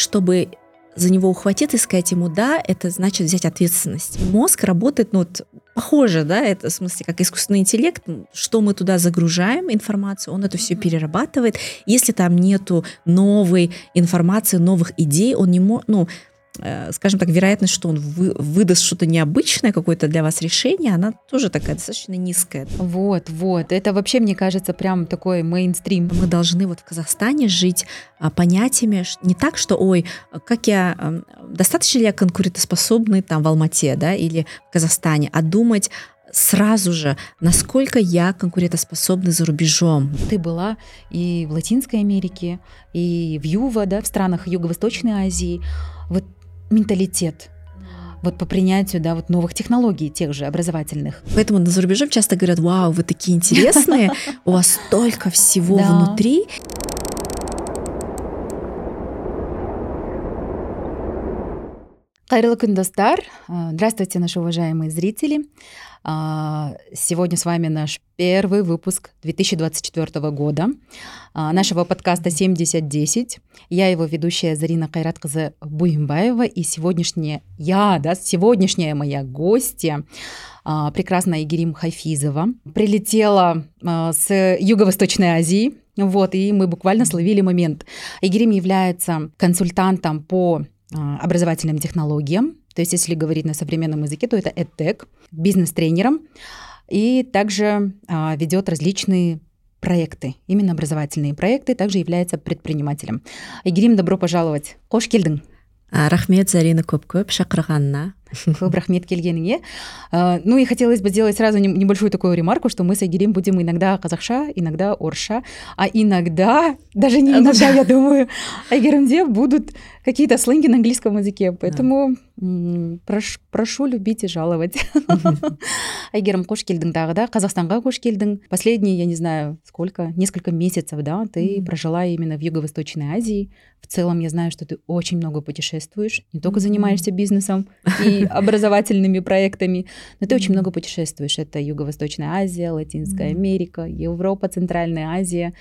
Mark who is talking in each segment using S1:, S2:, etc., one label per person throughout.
S1: чтобы за него ухватиться и сказать ему «да», это значит взять ответственность. Мозг работает, ну, вот, похоже, да, это в смысле как искусственный интеллект, что мы туда загружаем информацию, он это все перерабатывает. Если там нету новой информации, новых идей, он не может, ну, скажем так, вероятность, что он вы, выдаст что-то необычное, какое-то для вас решение, она тоже такая достаточно низкая.
S2: Вот, вот. Это вообще, мне кажется, прям такой мейнстрим.
S1: Мы должны вот в Казахстане жить а, понятиями не так, что, ой, как я, а, достаточно ли я конкурентоспособный там в Алмате, да, или в Казахстане, а думать сразу же, насколько я конкурентоспособна за рубежом.
S2: Ты была и в Латинской Америке, и в Юва, да, в странах Юго-Восточной Азии. Вот менталитет вот по принятию, да, вот новых технологий, тех же образовательных.
S1: Поэтому за рубежом часто говорят, вау, вы такие интересные, у вас столько всего внутри.
S2: Кайрылы достар. Здравствуйте, наши уважаемые зрители. А, сегодня с вами наш первый выпуск 2024 года а, нашего подкаста 7010. Я его ведущая Зарина Кайраткызы Буимбаева и сегодняшняя я, да, сегодняшняя моя гостья а, прекрасная Игерим Хайфизова прилетела с Юго-Восточной Азии, вот, и мы буквально словили момент. Игерим является консультантом по образовательным технологиям, то есть, если говорить на современном языке, то это EdTech, бизнес-тренером, и также а, ведет различные проекты, именно образовательные проекты, также является предпринимателем. Игерим, добро пожаловать. Кош келдің.
S1: рахмет зарина көп көп шақырғанына
S2: көп рахмет келгеніңе а, ну и хотелось бы сделать сразу небольшую такую ремарку что мы с Айгерим будем иногда казахша иногда орша а иногда даже не иногда я думаю айгеримде будут какие-то сленги на английском языке поэтому прош, прошу любить и жаловать айгерім қош келдің тағы да қазақстанға қош келдің последние я не знаю сколько несколько месяцев да ты прожила именно в юго-восточной азии в целом я знаю что ты очень много путешествуешь не только занимаешься бизнесом и образовательными проектами. Но ты очень много путешествуешь. Это Юго-Восточная Азия, Латинская Америка, Европа, Центральная Азия.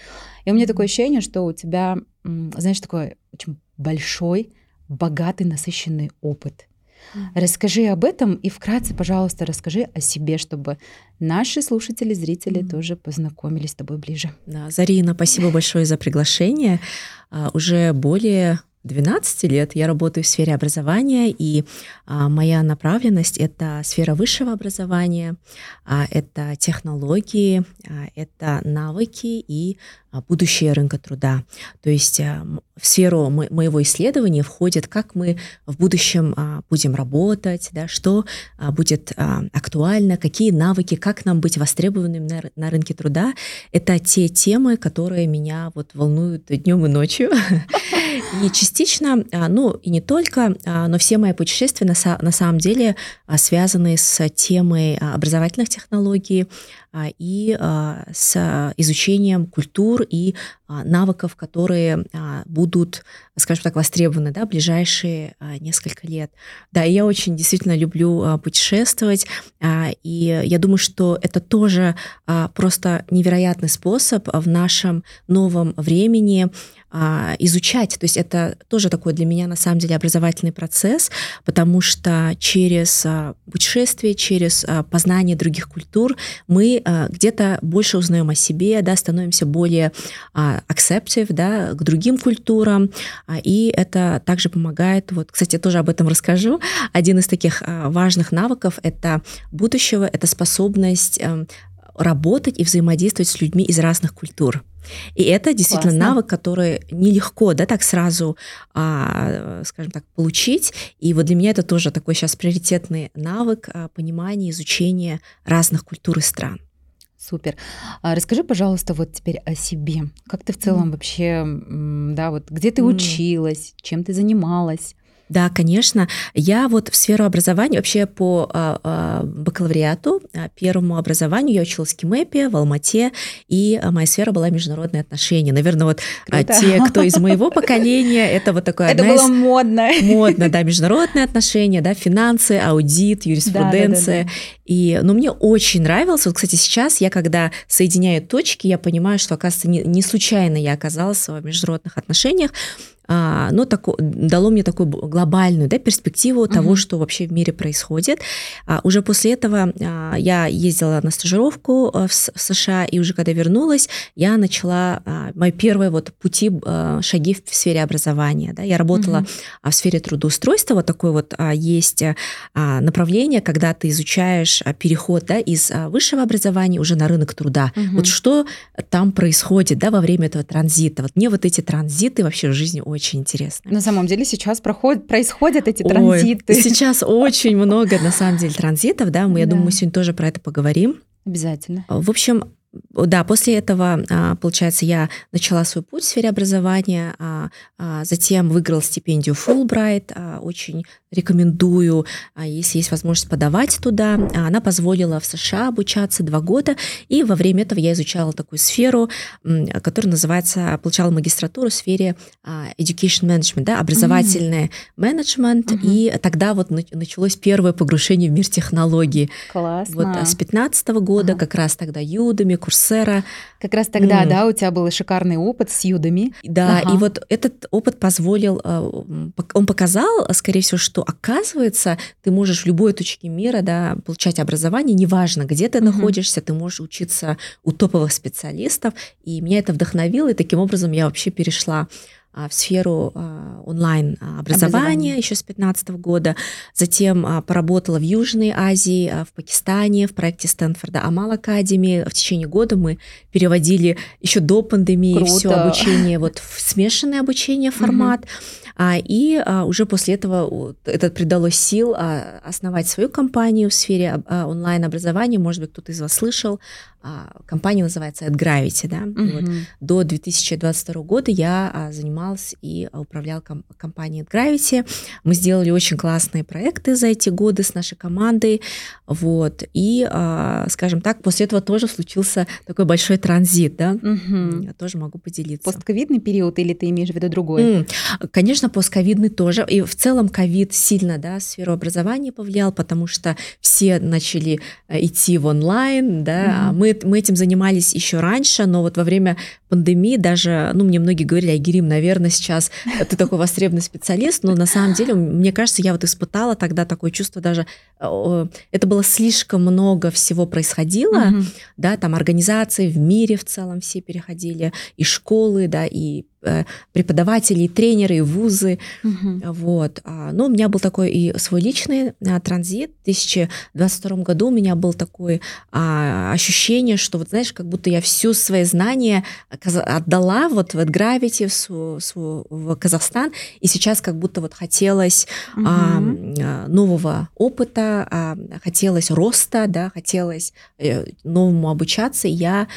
S2: И у меня такое ощущение, что у тебя, знаешь, такой очень большой, богатый, насыщенный опыт. Расскажи об этом и вкратце, пожалуйста, расскажи о себе, чтобы наши слушатели, зрители mm. тоже познакомились с тобой ближе.
S1: Да, Зарина, спасибо большое за приглашение. Uh, уже более 12 лет я работаю в сфере образования, и а, моя направленность — это сфера высшего образования, а, это технологии, а, это навыки и а, будущее рынка труда. То есть а, в сферу мо моего исследования входит, как мы в будущем а, будем работать, да, что а, будет а, актуально, какие навыки, как нам быть востребованным на, на рынке труда. Это те темы, которые меня вот волнуют днем и ночью. И частично, а, ну и не только, а, но все мои путешествия на, на самом деле а, связаны с темой образовательных технологий и с изучением культур и навыков, которые будут, скажем так, востребованы да, в ближайшие несколько лет. Да, я очень действительно люблю путешествовать, и я думаю, что это тоже просто невероятный способ в нашем новом времени а, изучать. То есть это тоже такой для меня на самом деле образовательный процесс, потому что через а, путешествие, через а, познание других культур мы где-то больше узнаем о себе, да, становимся более acceptive да, к другим культурам, и это также помогает, вот, кстати, я тоже об этом расскажу, один из таких важных навыков это будущего, это способность эм, работать и взаимодействовать с людьми из разных культур. И это действительно Классно. навык, который нелегко, да, так сразу, а, скажем так, получить. И вот для меня это тоже такой сейчас приоритетный навык а, понимания, изучения разных культур и стран.
S2: Супер. А расскажи, пожалуйста, вот теперь о себе. Как ты в целом mm. вообще, да, вот где ты mm. училась, чем ты занималась?
S1: Да, конечно. Я вот в сферу образования, вообще по а, а, бакалавриату, а, первому образованию я училась в КИМЭПе, в Алмате, и а, моя сфера была международные отношения. Наверное, вот а, те, кто из моего поколения, это вот такое...
S2: Это было из... модно.
S1: Модно, да, международные отношения, да, финансы, аудит, юриспруденция. Да, да, да, да. И, ну, мне очень нравилось. Вот, кстати, сейчас я, когда соединяю точки, я понимаю, что, оказывается, не, не случайно я оказалась в международных отношениях, ну, тако, дало мне такую глобальную да, перспективу угу. того, что вообще в мире происходит. А, уже после этого а, я ездила на стажировку в, в США, и уже когда вернулась, я начала а, мои первые вот пути, а, шаги в сфере образования. Да. Я работала угу. в сфере трудоустройства, вот такое вот а, есть а, направление, когда ты изучаешь а, переход да, из а, высшего образования уже на рынок труда. Угу. Вот что там происходит да, во время этого транзита. Вот мне вот эти транзиты вообще в жизни очень интересны.
S2: На самом деле сейчас проходят, происходят эти Ой, транзиты.
S1: Сейчас очень много, на самом деле, транзитов, да, мы, я думаю, мы сегодня тоже про это поговорим.
S2: Обязательно.
S1: В общем, да, после этого, а, получается, я начала свой путь в сфере образования, а, а, затем выиграла стипендию Fulbright, очень рекомендую, если есть возможность подавать туда. Она позволила в США обучаться два года, и во время этого я изучала такую сферу, которая называется, получала магистратуру в сфере education management, да, образовательный mm-hmm. менеджмент, mm-hmm. и тогда вот началось первое погружение в мир технологий.
S2: Классно.
S1: Вот с 15 года, ага. как раз тогда Юдами, Курсера.
S2: Как раз тогда, mm. да, у тебя был шикарный опыт с юдами.
S1: Да, ага. и вот этот опыт позволил, э, он показал, скорее всего, что оказывается, ты можешь в любой точке мира, да, получать образование, неважно, где ты mm-hmm. находишься, ты можешь учиться у топовых специалистов, и меня это вдохновило, и таким образом я вообще перешла в сферу а, онлайн образования еще с 2015 года. Затем а, поработала в Южной Азии, в Пакистане, в проекте Стэнфорда Амал Академи. В течение года мы переводили еще до пандемии Круто. все обучение вот в смешанное обучение формат. Угу. И уже после этого это придало сил основать свою компанию в сфере онлайн-образования. Может быть, кто-то из вас слышал а, компания называется AdGravity, да. Mm-hmm. Вот, до 2022 года я а, занималась и управляла ком- компанией AdGravity. Мы сделали очень классные проекты за эти годы с нашей командой, вот. И, а, скажем так, после этого тоже случился такой большой транзит, да. Mm-hmm. Я тоже могу поделиться.
S2: Постковидный период или ты имеешь в виду другой?
S1: Mm. Конечно, постковидный тоже. И в целом ковид сильно, да, сферу образования повлиял, потому что все начали э, идти в онлайн, да, mm-hmm. а мы мы, этим занимались еще раньше, но вот во время пандемии даже, ну, мне многие говорили, Айгерим, наверное, сейчас ты такой востребованный специалист, но на самом деле, мне кажется, я вот испытала тогда такое чувство даже, это было слишком много всего происходило, mm-hmm. да, там организации в мире в целом все переходили, и школы, да, и Э, преподаватели, и тренеры, и вузы. Угу. Вот. А, но у меня был такой и свой личный а, транзит. В 2022 году у меня было такое а, ощущение, что, вот знаешь, как будто я все свои знания отдала вот в Gravity, в, в, Казахстан, и сейчас как будто вот хотелось угу. нового опыта, хотелось роста, да, хотелось э, новому обучаться. Я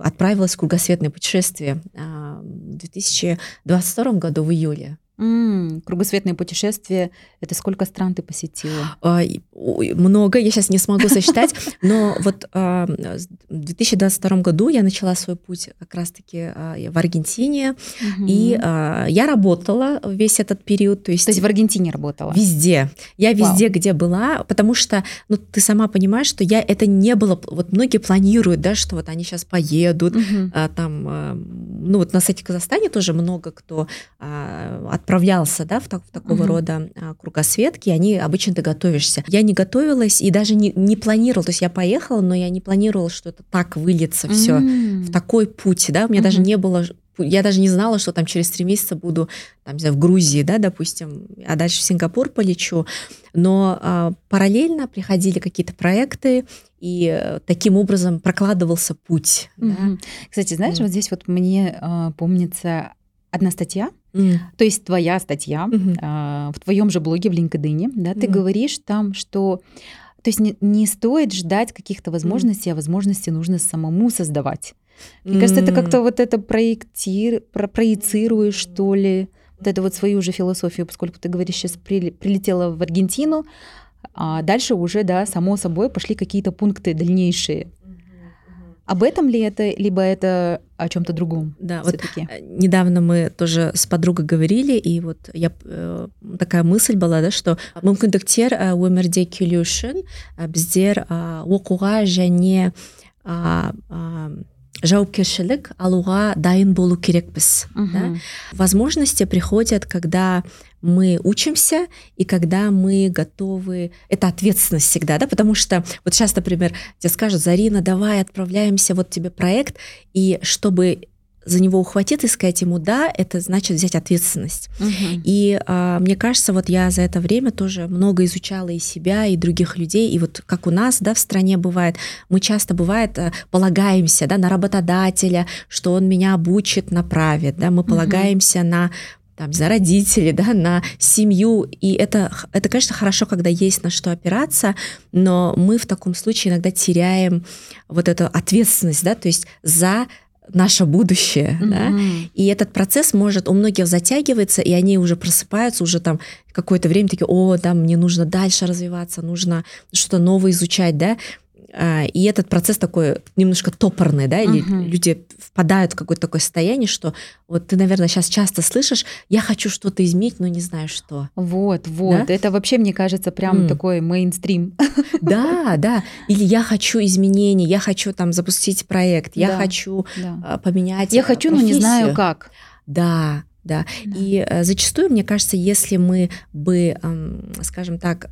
S1: отправилась в кругосветное путешествие а, в 2022 году в июле.
S2: Mm, кругосветное путешествие — это сколько стран ты посетила?
S1: А, много, я сейчас не смогу сосчитать, но вот а, в 2022 году я начала свой путь как раз-таки а, в Аргентине, угу. и а, я работала весь этот период.
S2: То есть, то есть в Аргентине работала?
S1: Везде. Я везде, Вау. где была, потому что, ну, ты сама понимаешь, что я это не было... Вот многие планируют, да, что вот они сейчас поедут, а, там, ну, вот на сайте Казахстане тоже много кто а, отправлялся, да, в, так, в такого угу. рода а, кругосветки, они обычно ты готовишься. Я не готовилась и даже не, не планировала, то есть я поехала, но я не планировала, что это так выльется все mm. в такой путь, да, у меня mm-hmm. даже не было я даже не знала, что там через три месяца буду там, в Грузии, да, допустим, а дальше в Сингапур полечу. Но а, параллельно приходили какие-то проекты, и э, таким образом прокладывался путь. Mm-hmm.
S2: Да. Кстати, знаешь, mm. вот здесь вот мне а, помнится одна статья, mm. то есть твоя статья mm-hmm. а, в твоем же блоге в LinkedIn, да, ты mm. говоришь там, что то есть не, не стоит ждать каких-то возможностей, mm. а возможности нужно самому создавать. Мне mm. кажется, это как-то вот это проектир, про, проецируешь, что ли, вот эту вот свою же философию, поскольку ты говоришь, сейчас при, прилетела в Аргентину, а дальше уже, да, само собой пошли какие-то пункты дальнейшие. Об этом ли это, либо это о чем-то другом?
S1: Да, вот э, недавно мы тоже с подругой говорили, и вот я э, такая мысль была, да, что мүмкіндіктер өмірде келу үшін біздер оқуға және жауапкершілік алуға дайын болу керекпіз да? возможности приходят когда мы учимся и когда мы готовы это ответственность всегда да потому что вот сейчас например тебе скажут зарина давай отправляемся вот тебе проект и чтобы за него ухватиться и сказать ему да, это значит взять ответственность. Угу. И а, мне кажется, вот я за это время тоже много изучала и себя, и других людей, и вот как у нас, да, в стране бывает, мы часто бывает э, полагаемся, да, на работодателя, что он меня обучит, направит, да, мы полагаемся угу. на там, за родителей, да, на семью. И это, это, конечно, хорошо, когда есть на что опираться, но мы в таком случае иногда теряем вот эту ответственность, да, то есть за наше будущее, mm-hmm. да, и этот процесс может у многих затягивается, и они уже просыпаются уже там какое-то время такие, о, да, мне нужно дальше развиваться, нужно что-то новое изучать, да, и этот процесс такой немножко топорный, да, или uh-huh. люди впадают в какое-то такое состояние, что вот ты, наверное, сейчас часто слышишь, я хочу что-то изменить, но не знаю что.
S2: Вот, вот, да? это вообще, мне кажется, прям mm. такой мейнстрим.
S1: Да, да, или я хочу изменений, я хочу там запустить проект, я да, хочу да. А, поменять
S2: Я хочу, профессию. но не знаю как.
S1: Да, да, да. И э, зачастую, мне кажется, если мы бы, скажем так,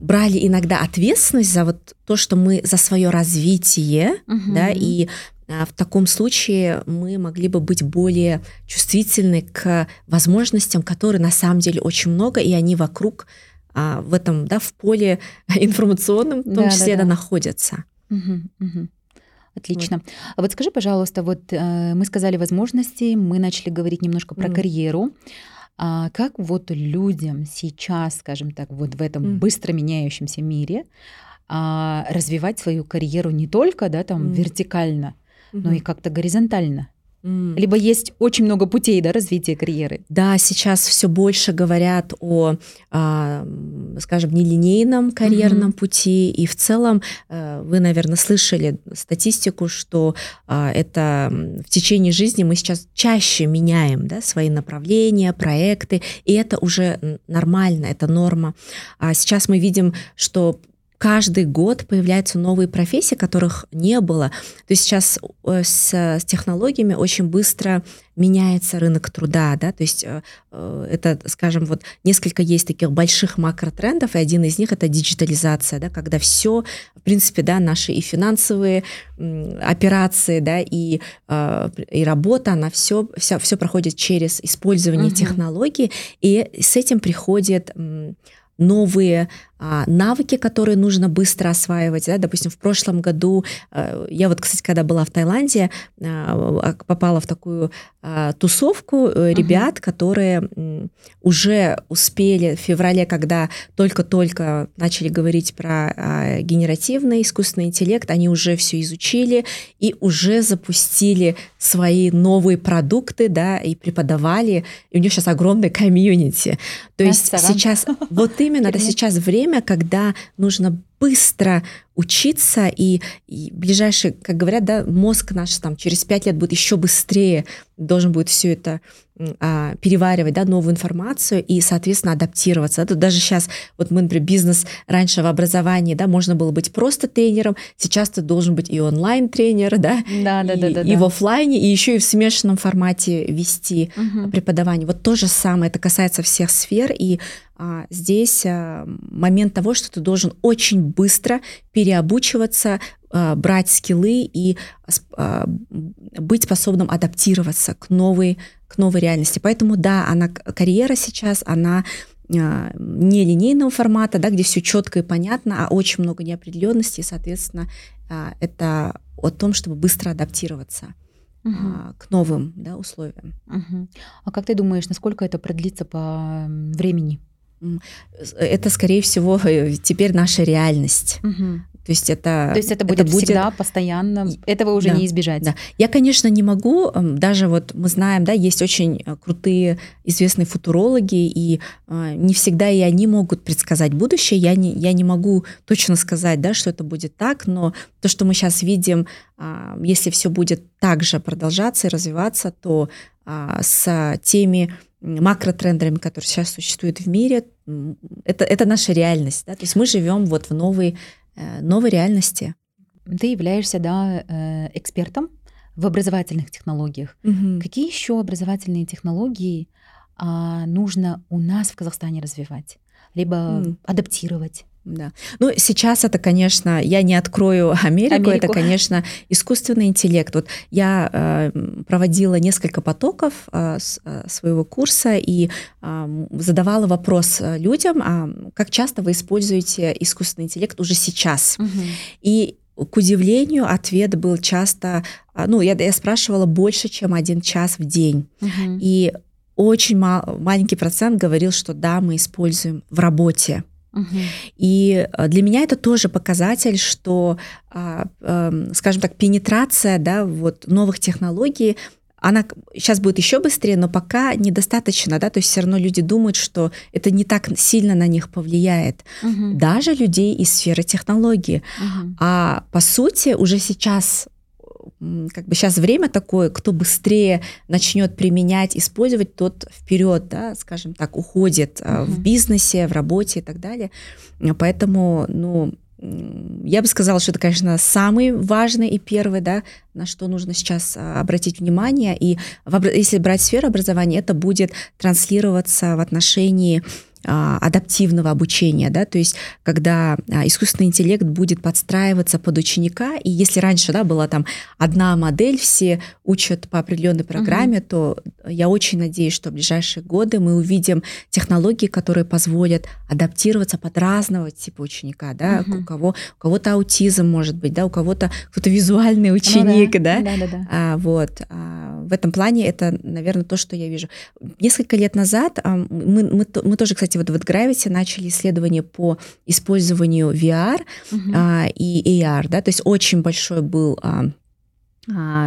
S1: брали иногда ответственность за вот то, что мы за свое развитие, угу. да, и а, в таком случае мы могли бы быть более чувствительны к возможностям, которые на самом деле очень много, и они вокруг а, в этом, да, в поле информационном, в том да, числе, да, да. находятся.
S2: Угу, угу. Отлично. Вот. А вот скажи, пожалуйста, вот э, мы сказали возможности, мы начали говорить немножко про mm. карьеру. А как вот людям сейчас, скажем так, вот в этом mm. быстро меняющемся мире а, развивать свою карьеру не только, да, там mm. вертикально, mm-hmm. но и как-то горизонтально? Mm. Либо есть очень много путей да, развития карьеры.
S1: Да, сейчас все больше говорят о, а, скажем, нелинейном карьерном mm-hmm. пути. И в целом э, вы, наверное, слышали статистику, что а, это в течение жизни мы сейчас чаще меняем да, свои направления, проекты, и это уже нормально, это норма. А сейчас мы видим, что каждый год появляются новые профессии, которых не было. То есть сейчас э, с, с технологиями очень быстро меняется рынок труда, да, то есть э, э, это, скажем, вот несколько есть таких больших макротрендов, и один из них это диджитализация, да, когда все, в принципе, да, наши и финансовые операции, да, и, и работа, она все, все, все проходит через использование угу. технологий, и с этим приходит новые навыки, которые нужно быстро осваивать. Да? Допустим, в прошлом году, а, я вот, кстати, когда была в Таиланде, а, попала в такую а, тусовку uh-huh. ребят, которые уже успели в феврале, когда только-только начали говорить про а, генеративный искусственный интеллект, они уже все изучили и уже запустили свои новые продукты, да, и преподавали, и у них сейчас огромный комьюнити. То есть сейчас, вот именно, это сейчас время, когда нужно быстро учиться, и, и ближайший, как говорят, да, мозг наш там через пять лет будет еще быстрее, должен будет все это а, переваривать, да, новую информацию и, соответственно, адаптироваться. Тут даже сейчас, вот мы, например, бизнес раньше в образовании, да, можно было быть просто тренером, сейчас ты должен быть и онлайн-тренер, да,
S2: да, да,
S1: и,
S2: да, да,
S1: и да. в офлайне, и еще и в смешанном формате вести угу. преподавание. Вот то же самое, это касается всех сфер, и а, здесь а, момент того, что ты должен очень быстро переобучиваться, а, брать скиллы и а, быть способным адаптироваться к новой, к новой реальности. Поэтому да, она карьера сейчас, она а, не линейного формата, да, где все четко и понятно, а очень много неопределенности, и, соответственно, это о том, чтобы быстро адаптироваться угу. к новым да, условиям.
S2: Угу. А как ты думаешь, насколько это продлится по времени?
S1: Это, скорее всего, э, теперь наша реальность.
S2: Угу.
S1: То есть это...
S2: То есть это будет, это будет... всегда, постоянно, этого уже
S1: да,
S2: не избежать.
S1: Да. Я, конечно, не могу, даже вот мы знаем, да, есть очень э, крутые известные футурологи, и э, не всегда и они могут предсказать будущее. Я не, я не могу точно сказать, да, что это будет так, но то, что мы сейчас видим, э, если все будет так же продолжаться и развиваться, то э, с теми макротрендами, которые сейчас существуют в мире, это, это наша реальность. Да? То есть мы живем вот в новой Э, новой реальности.
S2: Ты являешься, да, э, экспертом в образовательных технологиях.
S1: Мгм.
S2: Какие еще образовательные технологии а, нужно у нас в Казахстане развивать, либо
S1: М.
S2: адаптировать?
S1: Да. Ну, сейчас это, конечно, я не открою Америку, это,
S2: Америку.
S1: конечно, искусственный интеллект. Вот я э, проводила несколько потоков э, с- э, своего курса и э, задавала вопрос э, людям, а как часто вы используете искусственный интеллект уже сейчас? И к удивлению, ответ был часто, а, ну, я, я спрашивала больше, чем один час в день.
S2: Мгм.
S1: И очень ма- маленький процент говорил, что да, мы используем в работе.
S2: Мгм.
S1: И э, для меня это тоже показатель, что, а, эм, скажем так, пенетрация да, вот новых технологий, она сейчас будет еще быстрее, но пока недостаточно, да, то есть все равно люди думают, что это не так сильно на них повлияет.
S2: Мгм.
S1: Даже людей из сферы технологии.
S2: Мгм.
S1: А по сути уже сейчас как бы сейчас время такое, кто быстрее начнет применять, использовать, тот вперед, да, скажем так, уходит а, в бизнесе, в работе и так далее. Поэтому, ну, я бы сказала, что это, конечно, самый важный и первый, да, на что нужно сейчас а, обратить внимание. И если брать сферу образования, это будет транслироваться в отношении а, адаптивного обучения, да, то есть когда а, искусственный интеллект будет подстраиваться под ученика, и если раньше, да, была там одна модель, все учат по определенной программе, то я очень надеюсь, что в ближайшие годы мы увидим технологии, которые позволят адаптироваться под разного типа ученика, да,
S2: Мгм.
S1: у кого у кого-то аутизм может быть, да, у кого-то кто-то визуальный ученик,
S2: Ну
S1: да,
S2: Да, да, да.
S1: а, вот. а, в этом плане это, наверное, то, что я вижу. Несколько лет назад а, мы, мы, мы тоже, кстати, вот в Gravity начали исследование по использованию VR
S2: Мгм.
S1: а, и AR, да, то есть очень большой был... а,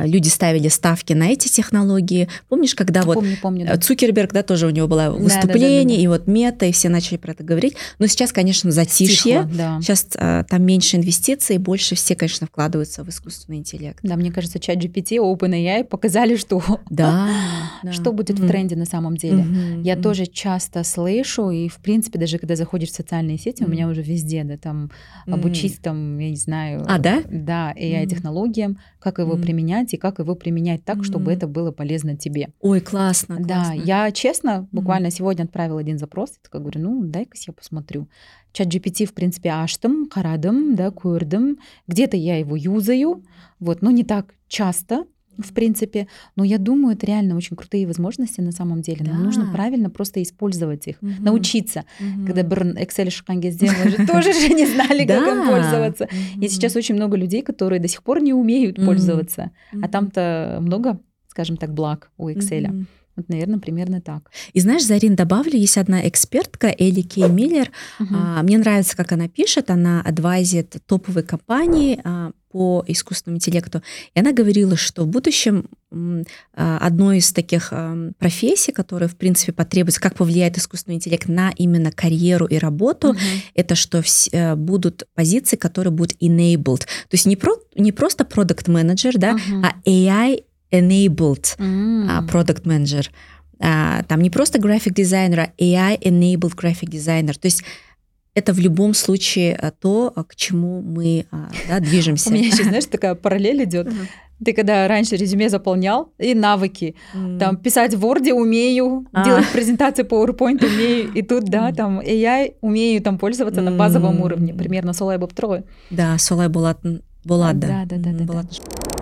S1: люди ставили ставки на эти технологии. Помнишь, когда вот
S2: Помню, помню. да.
S1: Э, Цукерберг, да, тоже у него было
S2: да, да,
S1: выступление,
S2: да.
S1: и вот мета, и все начали про это говорить. Но сейчас, конечно, затишье.
S2: Стихло, да.
S1: Сейчас а, там меньше инвестиций, больше все, конечно, вкладываются в искусственный интеллект.
S2: Да, мне кажется, чат GPT, OpenAI показали, что,
S1: Да. да.
S2: что будет в тренде на самом деле. Я тоже часто слышу, и, в принципе, даже когда заходишь в социальные сети, у меня уже везде, да, там,
S1: Мгм.
S2: обучись там, я не знаю...
S1: А, да?
S2: Да. AI-технологиям, как его
S1: Мгм.
S2: применять и как его применять так, чтобы это было полезно тебе.
S1: Ой, классно.
S2: Да,
S1: классно.
S2: я честно, буквально сегодня отправила один запрос, и такая говорю, ну, дай-ка я посмотрю. Чат GPT, в принципе, аштым, карадым, да, көрдым. Где-то я его юзаю, вот, но не так часто, в принципе. Но я думаю, это реально очень крутые возможности на самом деле. Нам нужно
S1: Да.
S2: правильно просто использовать их,
S1: Мгм.
S2: научиться.
S1: Мгм.
S2: Когда Брн Excel кезде мы же тоже же не знали, как им пользоваться. И сейчас очень много людей, которые до сих пор не умеют пользоваться. А там-то много, скажем так, благ у Excel. Вот, наверное, примерно так.
S1: И знаешь, Зарин, добавлю, есть одна экспертка, Элли Кей Миллер.
S2: Мгм.
S1: А, Мне нравится, как она пишет. Она адвайзит топовые компании а, по искусственному интеллекту. И она говорила, что в будущем а, одной из таких профессий, которая, в принципе, потребуется, как повлияет искусственный интеллект на именно карьеру и работу,
S2: Мгм.
S1: это что вс- э, будут позиции, которые будут enabled. То есть не, про, не просто product manager, да,
S2: Мгм.
S1: а AI enabled
S2: М.
S1: а, product manager. А, Там не просто graphic designer, а AI enabled graphic designer. То есть это в любом случае а, то, а, к чему мы а, да, движемся.
S2: У меня еще, знаешь, такая параллель идет. Ты когда раньше резюме заполнял, и навыки. Там писать в Word умею,
S1: А.
S2: делать презентации PowerPoint умею, и тут, да, там AI умею там пользоваться на базовом уровне, примерно солай ғой.
S1: Да, солай болатын болады.
S2: Да, да, да, да.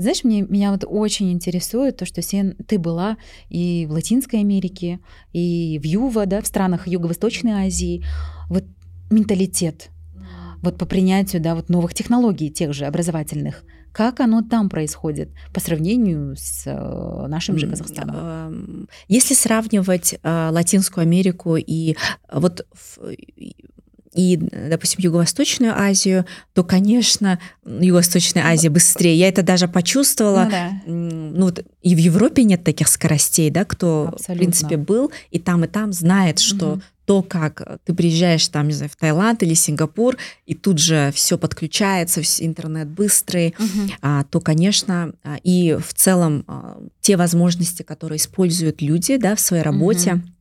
S2: Знаешь, мне, меня вот очень интересует то, что Сен, ты была и в Латинской Америке, и в Юва, да, в странах Юго-Восточной Азии. Вот менталитет, вот по принятию, да, вот новых технологий, тех же образовательных. Как оно там происходит по сравнению с э, нашим же Казахстаном?
S1: Если сравнивать э, Латинскую Америку и э, вот и, допустим, Юго-Восточную Азию, то, конечно, Юго-Восточная Азия быстрее. Я это даже почувствовала.
S2: Ну да.
S1: Ну вот и в Европе нет таких скоростей, да, кто,
S2: Абсолютно.
S1: в принципе, был и там, и там знает, что
S2: Мгм.
S1: то, как ты приезжаешь там, не знаю, в Таиланд или Сингапур, и тут же все подключается, интернет быстрый,
S2: Мгм.
S1: а, то, конечно, а, и в целом а, те возможности, которые используют люди да, в своей работе,
S2: Мгм.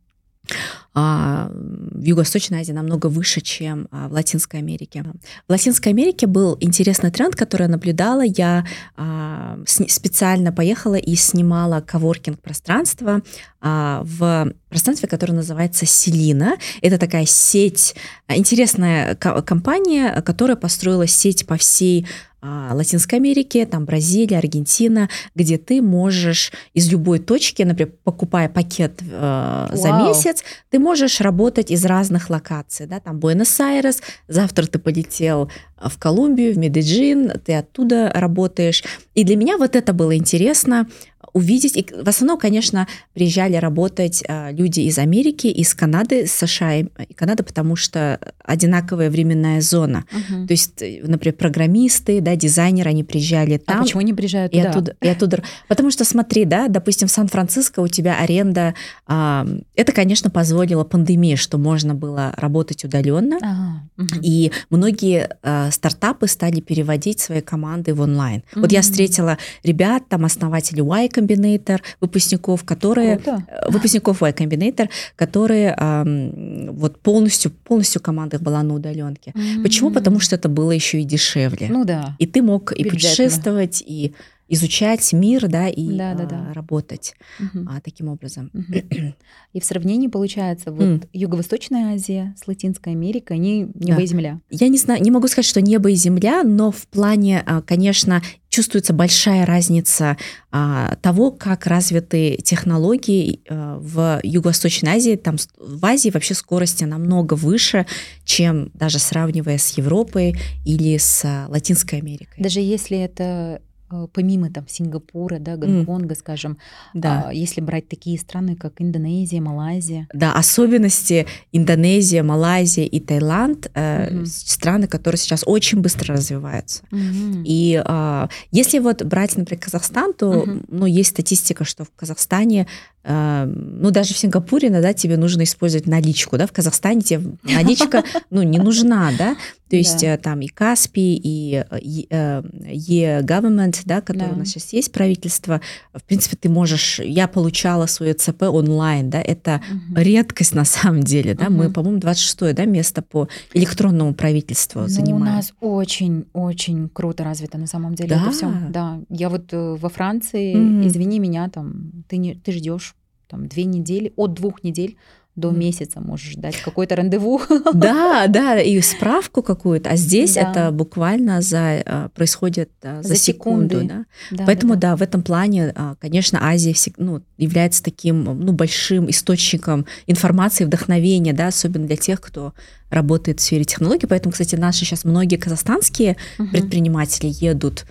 S1: А, в Юго-Восточной Азии намного выше, чем а, в Латинской Америке. В Латинской Америке был интересный тренд, который я наблюдала. Я а, специально поехала и снимала коворкинг-пространство в пространстве, которое называется Селина. Это такая сеть, интересная компания, которая построила сеть по всей Латинской Америки, там Бразилия, Аргентина, где ты можешь из любой точки, например, покупая пакет э, за месяц, ты можешь работать из разных локаций, да, там Буэнос-Айрес, завтра ты полетел в Колумбию, в Медельин, ты оттуда работаешь. И для меня вот это было интересно, увидеть. И в основном, конечно, приезжали работать а, люди из Америки, из Канады, США и Канады, потому что одинаковая временная зона. Угу. То есть, э, например, программисты, да, дизайнеры, они приезжали а там.
S2: А почему они приезжают
S1: туда? И оттуда, и оттуда. Потому что, смотри, да, допустим, в Сан-Франциско у тебя аренда. А, это, конечно, позволило пандемия, что можно было работать удаленно. Ага. Угу. И многие а, стартапы стали переводить свои команды в онлайн. Угу. Вот я встретила ребят, там основатели Y Combinator, выпускников, которые Круто. Э, выпускников Y Combinator, которые эм, вот полностью полностью команда их была на удаленке. Mm-hmm. Почему? Потому что это было еще и дешевле.
S2: Ну да.
S1: И ты мог и путешествовать, и изучать мир, да, и да, да, да. работать угу. а, таким образом. Угу.
S2: И в сравнении получается вот mm. Юго-Восточная Азия с Латинской Америкой, они небо да. и земля.
S1: Я не знаю, не могу сказать, что небо и земля, но в плане, а, конечно, чувствуется большая разница а, того, как развиты технологии а, в Юго-Восточной Азии. Там в Азии вообще скорости намного выше, чем даже сравнивая с Европой или с Латинской Америкой.
S2: Даже если это помимо там Сингапура, да, Гонконга, mm. скажем, да. А, если брать такие страны, как Индонезия, Малайзия.
S1: Да, особенности Индонезия, Малайзия и Таиланд, mm-hmm. страны, которые сейчас очень быстро развиваются. Mm-hmm. И а, если вот брать, например, Казахстан, то, mm-hmm. ну, есть статистика, что в Казахстане ну, даже в Сингапуре иногда тебе нужно использовать наличку, да, в Казахстане тебе наличка, ну, не нужна, да, то есть да. Э, там и Каспи, и E-Government, да, который да. у нас сейчас есть, правительство, в принципе, ты можешь, я получала свое ЦП онлайн, да, это угу. редкость на самом деле, да, угу. мы, по-моему, 26 да, место по электронному правительству ну, занимаем.
S2: у нас очень-очень круто развито на самом деле да? это все, да, я вот э, во Франции, угу. извини меня, там, ты, не, ты ждешь там две недели, от двух недель до месяца можешь дать какое-то рандеву.
S1: Да, да, и справку какую-то. А здесь да. это буквально за а, происходит а, за, за секунду, да. да. Поэтому да, да. да, в этом плане, а, конечно, Азия ну, является таким ну большим источником информации, вдохновения, да, особенно для тех, кто работает в сфере технологий. Поэтому, кстати, наши сейчас многие казахстанские угу. предприниматели едут.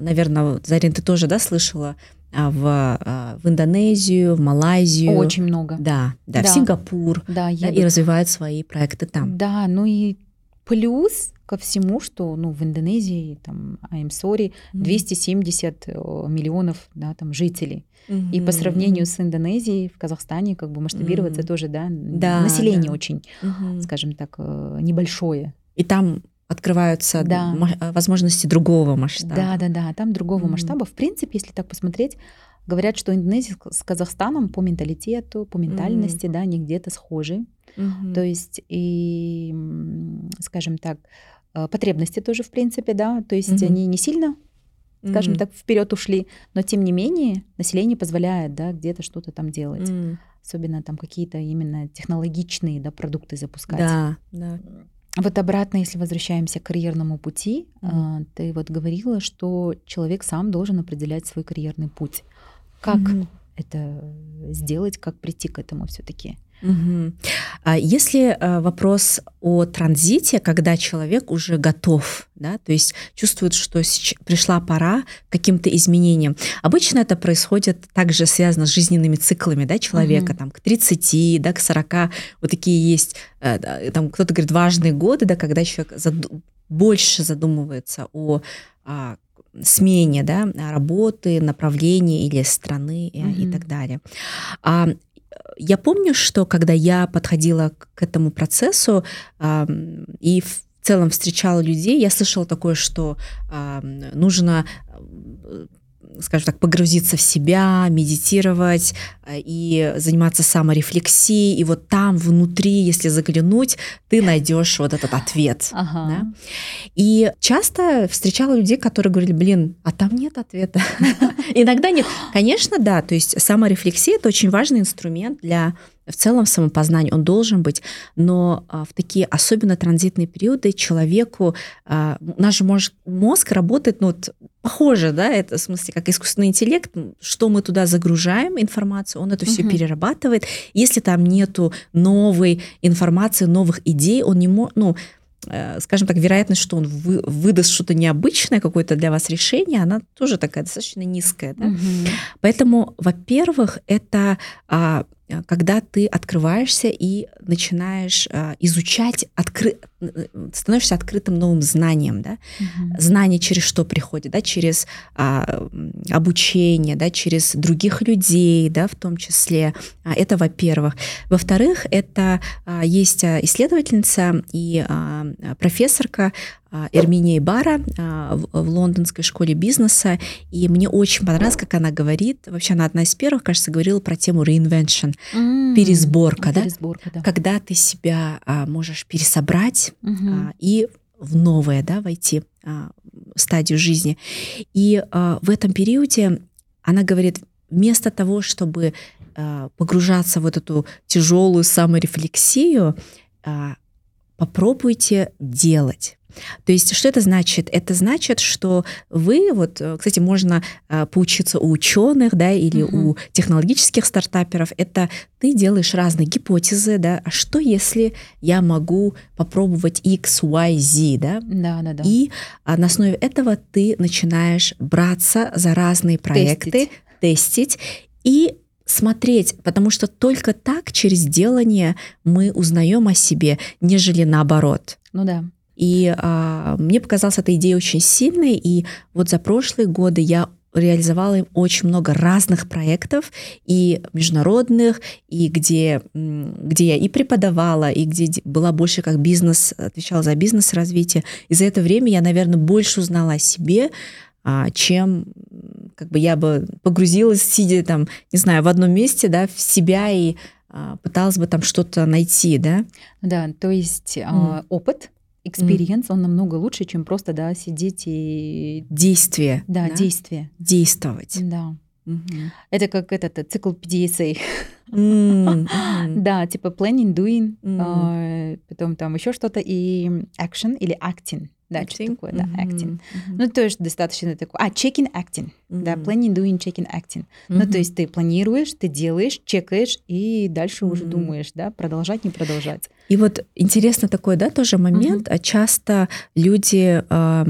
S1: Наверное, Зарин, ты тоже, да, слышала в, а, в Индонезию, в Малайзию.
S2: Очень много.
S1: Да, да, да. в Сингапур. Да, да, и развивают свои проекты там.
S2: Да, ну и плюс ко всему, что ну, в Индонезии, там, I'm sorry, 270 э, миллионов да, там, жителей. Mm-hmm. И по сравнению с Индонезией в Казахстане как бы масштабироваться mm-hmm. тоже, да, да население да. очень, mm-hmm. скажем так, э, небольшое.
S1: И там открываются да. Э, возможности другого масштаба.
S2: Да, да, да, там другого mm-hmm. масштаба. В принципе, если так посмотреть, говорят, что Индонезия с Казахстаном по менталитету, по ментальности, mm-hmm. да, они где-то схожи. Mm-hmm. То есть и, скажем так, э, потребности тоже, в принципе, да, то есть mm-hmm. они не сильно скажем mm-hmm. так, вперед ушли, но тем не менее население позволяет, да, где-то что-то там делать, mm-hmm. особенно там какие-то именно технологичные, да, продукты запускать.
S1: Да, да.
S2: Вот обратно, если возвращаемся к карьерному пути, mm-hmm. ты вот говорила, что человек сам должен определять свой карьерный путь. Как mm-hmm. это сделать, как прийти к этому все-таки?
S1: Угу. А если э, вопрос о транзите, когда человек уже готов, да, то есть чувствует, что пришла пора каким-то изменениям. Обычно это происходит также связано с жизненными циклами да, человека, угу. там, к 30, да, к 40, вот такие есть, э, там кто-то говорит, важные годы, да, когда человек зад... больше задумывается о а, смене да, работы, направления или страны mm и так далее. А я помню, что когда я подходила к этому процессу э, и в целом встречала людей, я слышала такое, что э, нужно скажем так, погрузиться в себя, медитировать э, и заниматься саморефлексией. И вот там внутри, если заглянуть, ты найдешь вот этот ответ. Ага. Да? И часто встречала людей, которые говорили, блин, а там нет ответа. Иногда нет. Конечно, да, то есть саморефлексия – это очень важный инструмент для в целом самопознание, он должен быть, но а, в такие особенно транзитные периоды человеку, а, наш мозг, мозг работает, ну вот похоже, да, это в смысле как искусственный интеллект, что мы туда загружаем информацию, он это все угу. перерабатывает. Если там нету новой информации, новых идей, он не может, ну, э, скажем так, вероятность, что он вы, выдаст что-то необычное, какое-то для вас решение, она тоже такая достаточно низкая. Да? Угу. Поэтому, во-первых, это а, когда ты открываешься и начинаешь э, изучать, откры... Э, становишься открытым новым знанием, да? Угу. Знание через что приходит, да? Через а, обучение, да? Через других людей, да, в том числе. А, это, во-первых. Во-вторых, это а, есть исследовательница и а, профессорка а, Эрминия Бара а, в лондонской школе бизнеса, и мне очень понравилось, как она говорит, вообще она одна из первых, кажется, говорила про тему reinvention, mm, пересборка, да? пересборка, да, когда ты себя а, можешь пересобрать mm-hmm. и в новое, да, войти стадию жизни. И в этом периоде она говорит, вместо того, чтобы погружаться в вот эту тяжелую саморефлексию, попробуйте делать. То есть что это значит? Это значит, что вы, вот, э, кстати, можно э, поучиться у ученых, да, или угу. у технологических стартаперов. Это ты делаешь разные гипотезы, да. А что если я могу попробовать X, Y, Z, да?
S2: Да, да, да.
S1: И а, на основе этого ты начинаешь браться за разные проекты, тестить, тестить и смотреть, потому что только так через делание мы узнаем о себе, нежели наоборот.
S2: Ну да.
S1: И а, мне показалась эта идея очень сильной, и вот за прошлые годы я реализовала очень много разных проектов, и международных, и где, где я и преподавала, и где была больше как бизнес, отвечала за бизнес-развитие. И за это время я, наверное, больше узнала о себе, а, чем как бы я бы погрузилась, сидя там, не знаю, в одном месте, да, в себя и а, пыталась бы там что-то найти, да?
S2: Да, то есть mm. опыт, experience, mm. он намного лучше, чем просто, да, сидеть и...
S1: Действие.
S2: Да, да? действие.
S1: Действовать.
S2: Да. Угу. Это как этот э, цикл PDSA. Mm, mm. да, типа planning, doing, mm. э, потом там еще что-то и action или acting. Да, acting? что такое, да, acting. Mm-hmm. Ну, то есть достаточно такое. А, checking, acting. Mm-hmm. Да, planning, doing, checking, acting. Mm-hmm. Ну, то есть ты планируешь, ты делаешь, чекаешь, и дальше mm-hmm. уже думаешь, да, продолжать, не продолжать.
S1: И вот интересно такой, да, тоже момент. Mm-hmm. Часто люди... Э,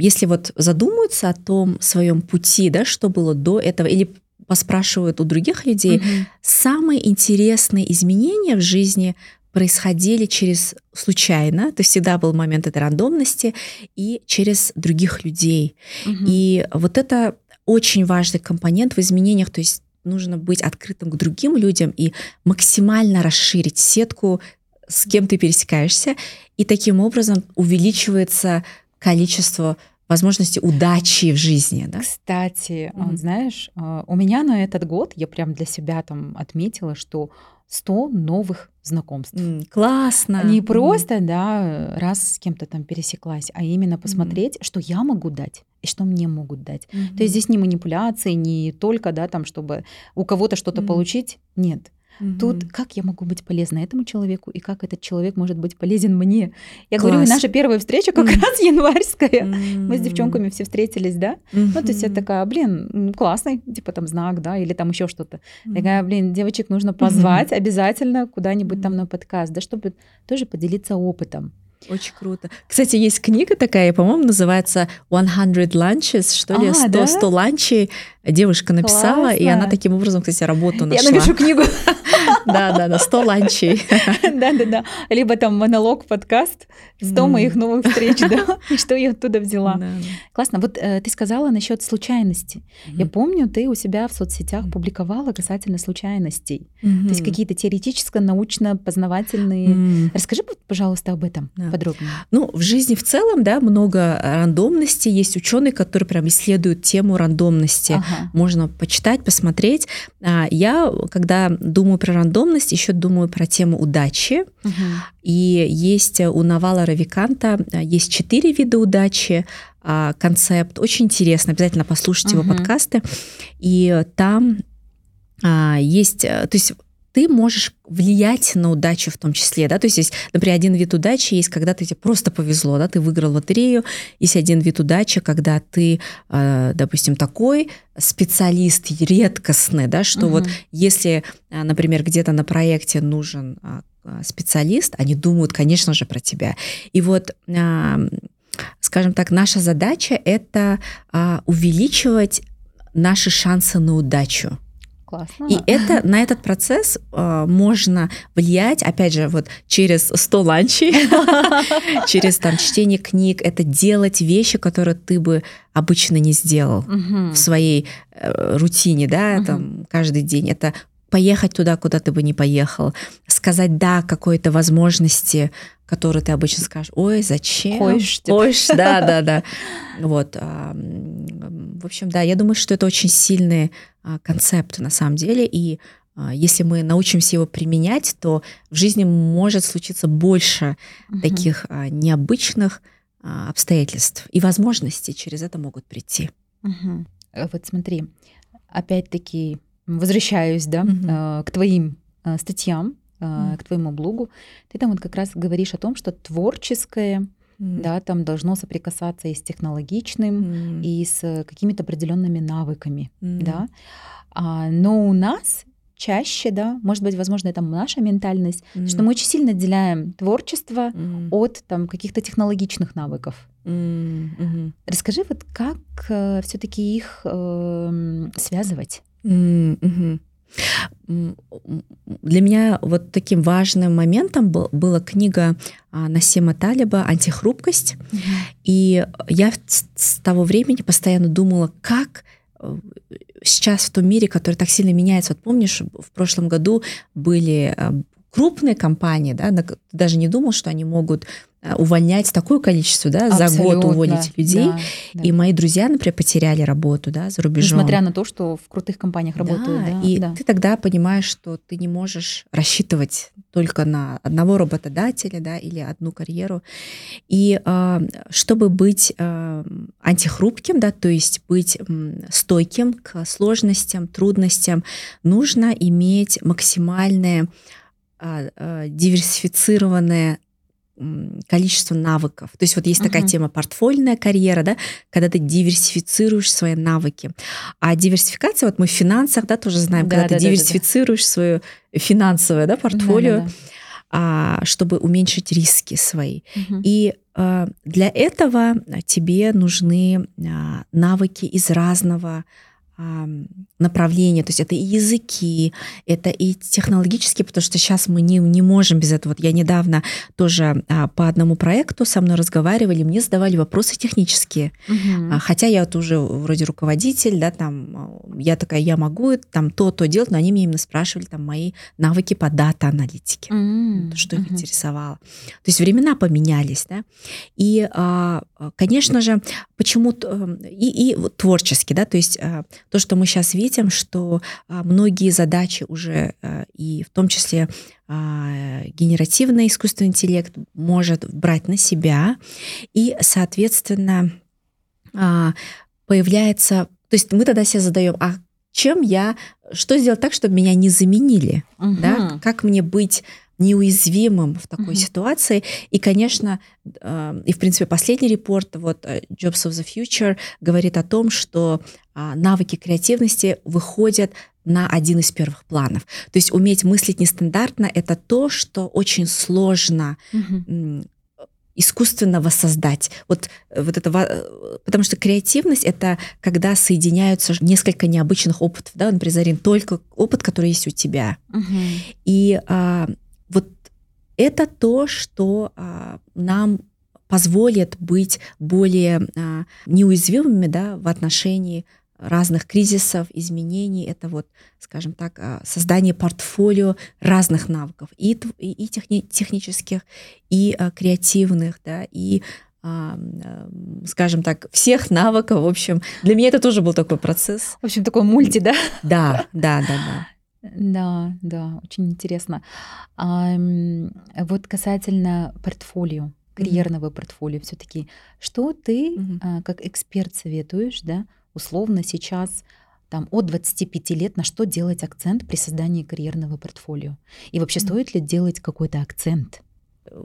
S1: если вот задумаются о том своем пути, да, что было до этого, или поспрашивают у других людей, угу. самые интересные изменения в жизни происходили через случайно, то всегда был момент этой рандомности, и через других людей. Угу. И вот это очень важный компонент в изменениях, то есть нужно быть открытым к другим людям и максимально расширить сетку, с кем ты пересекаешься, и таким образом увеличивается количество возможности удачи в жизни. Да?
S2: Кстати, mm-hmm. знаешь, а, у меня на этот год я прям для себя там отметила, что 100 новых знакомств.
S1: Mm, классно.
S2: Не просто, mm. да, раз с кем-то там пересеклась, а именно посмотреть, mm. что я могу дать и что мне могут дать. Mm-hmm. То есть здесь не манипуляции, не только, да, там, чтобы у кого-то что-то mm. получить. Нет. Угу. Тут как я могу быть полезна этому человеку и как этот человек может быть полезен мне. Я Класс. говорю, наша первая встреча как mm. раз январская. Mm. Мы с девчонками все встретились, да? Mm-hmm. Ну, то есть я такая, блин, классный, типа там знак, да, или там еще что-то. Mm. Такая, блин, девочек нужно позвать mm-hmm. обязательно куда-нибудь mm. там на подкаст, да, чтобы тоже поделиться опытом.
S1: Очень круто. Кстати, есть книга такая, по-моему, называется 100 Lunches, что ли, а, 100, да? 100 ланчей девушка написала, Классно. и она таким образом, кстати, работу нашла.
S2: Я напишу книгу.
S1: Да, да, на 100 ланчей.
S2: Да, да, да. Либо там монолог, подкаст, 100 моих новых встреч, да, и что я оттуда взяла. Классно. Вот э, ты сказала насчет случайности. Я помню, ты у себя в соцсетях публиковала касательно случайностей. То есть какие-то теоретическо-научно-познавательные. Расскажи, пожалуйста, об этом подробнее.
S1: Ну, в жизни в целом, да, много рандомности. Есть ученые, которые прям исследуют тему рандомности. Можно почитать, посмотреть. А, я, когда думаю про рандомность, еще думаю про тему удачи. Угу. И есть у Навала Равиканта а, есть четыре вида удачи а, концепт. Очень интересно, обязательно послушайте uh-huh. его подкасты. И там а, есть, то есть ты можешь влиять на удачу в том числе, да, то есть есть, например, один вид удачи есть, когда ты тебе просто повезло, да, ты выиграл лотерею, есть один вид удачи, когда ты, э, допустим, такой специалист редкостный, да, что угу. вот если, э, например, где-то на проекте нужен э, специалист, они думают, конечно же, про тебя. И вот скажем так, наша задача это увеличивать наши шансы на удачу.
S2: Классно.
S1: И это, на этот процесс э, можно влиять, опять же, вот через 100 ланчей, через там чтение книг, это делать вещи, которые ты бы обычно не сделал в своей э, рутине, да, там каждый день. Это поехать туда, куда ты бы не поехал, сказать «да» какой-то возможности, которые ты обычно скажешь «ой, зачем?»
S2: Хочешь.
S1: Типа. Хочешь, да, да, да. Вот. В общем, да, я думаю, что это очень сильный а, концепт на самом деле, и а, если мы научимся его применять, то в жизни может случиться больше угу. таких а, необычных обстоятельств и возможностей через это могут прийти.
S2: Угу. Вот смотри, опять-таки возвращаюсь, да, угу. к твоим статьям, угу. к твоему блогу. Ты там вот как раз говоришь о том, что творческое да, там должно соприкасаться и с технологичным, mm. и с какими-то определенными навыками, mm. да. А, но у нас чаще, да, может быть, возможно, это наша ментальность, mm. что мы очень сильно отделяем творчество mm. от там каких-то технологичных навыков. Mm. Mm-hmm. Расскажи, вот как э, все-таки их э, связывать?
S1: Mm-hmm. Для меня вот таким важным моментом был, была книга а, Насима Талиба «Антихрупкость». Mm-hmm. И я с того времени постоянно думала, как э, сейчас в том мире, который так сильно меняется. Вот помнишь, в прошлом году были э, крупные компании, да, даже не думал, что они могут увольнять такое количество, да, Абсолютно, за год уволить людей. Да, да. И мои друзья, например, потеряли работу, да, за рубежом.
S2: Несмотря на то, что в крутых компаниях работают. Да,
S1: да и да. ты тогда понимаешь, что ты не можешь рассчитывать только на одного работодателя, да, или одну карьеру. И э, чтобы быть э, антихрупким, да, то есть быть э, стойким к сложностям, трудностям, нужно иметь максимальное э, э, диверсифицированное количество навыков. То есть вот есть uh-huh. такая тема портфольная карьера, да, когда ты диверсифицируешь свои навыки. А диверсификация, вот мы в финансах, да, тоже знаем, да, когда да, ты да, диверсифицируешь да, да. свое финансовое, да, портфолио, да, да, да. А, чтобы уменьшить риски свои. Uh-huh. И а, для этого тебе нужны а, навыки из разного направления, то есть это и языки, это и технологические, потому что сейчас мы не, не можем без этого. Вот я недавно тоже а, по одному проекту со мной разговаривали, мне задавали вопросы технические, угу. хотя я вот уже вроде руководитель, да, там, я такая, я могу там то-то делать, но они меня именно спрашивали там мои навыки по дата-аналитике, угу. что их угу. интересовало. То есть времена поменялись, да, и, а, конечно же, почему-то, эм, и, и творчески, да, то есть а, то, что мы сейчас видим, что а, многие задачи уже, а, и в том числе а, генеративный искусственный интеллект может брать на себя, и, соответственно, появляется, то есть мы тогда себе задаем, а чем я, что сделать так, чтобы меня не заменили, угу. да, как мне быть неуязвимым в такой mm-hmm. ситуации. И, конечно, э, и в принципе последний репорт вот э, Jobs of the Future говорит о том, что э, навыки креативности выходят на один из первых планов. То есть уметь мыслить нестандартно — это то, что очень сложно mm-hmm искусственно воссоздать. Вот, вот это, потому что креативность это когда соединяются несколько необычных опытов, да, например, Зарин, только опыт, который есть у тебя. Угу. И а, это то, что а, нам позволит быть более а, неуязвимыми да, в отношении разных кризисов, изменений. Это вот, скажем так, а, создание портфолио разных навыков, и, и, техни, технических, и а, креативных, да, и а, скажем так, всех навыков. В общем, для меня это тоже был такой процесс.
S2: В общем, такой мульти, да?
S1: Да, да, да, да.
S2: Да, да, очень интересно. А, вот касательно портфолио, карьерного mm-hmm. портфолио, все-таки, что ты mm-hmm. а, как эксперт советуешь, да, условно сейчас там от 25 лет на что делать акцент при создании карьерного портфолио? И вообще mm-hmm. стоит ли делать какой-то акцент?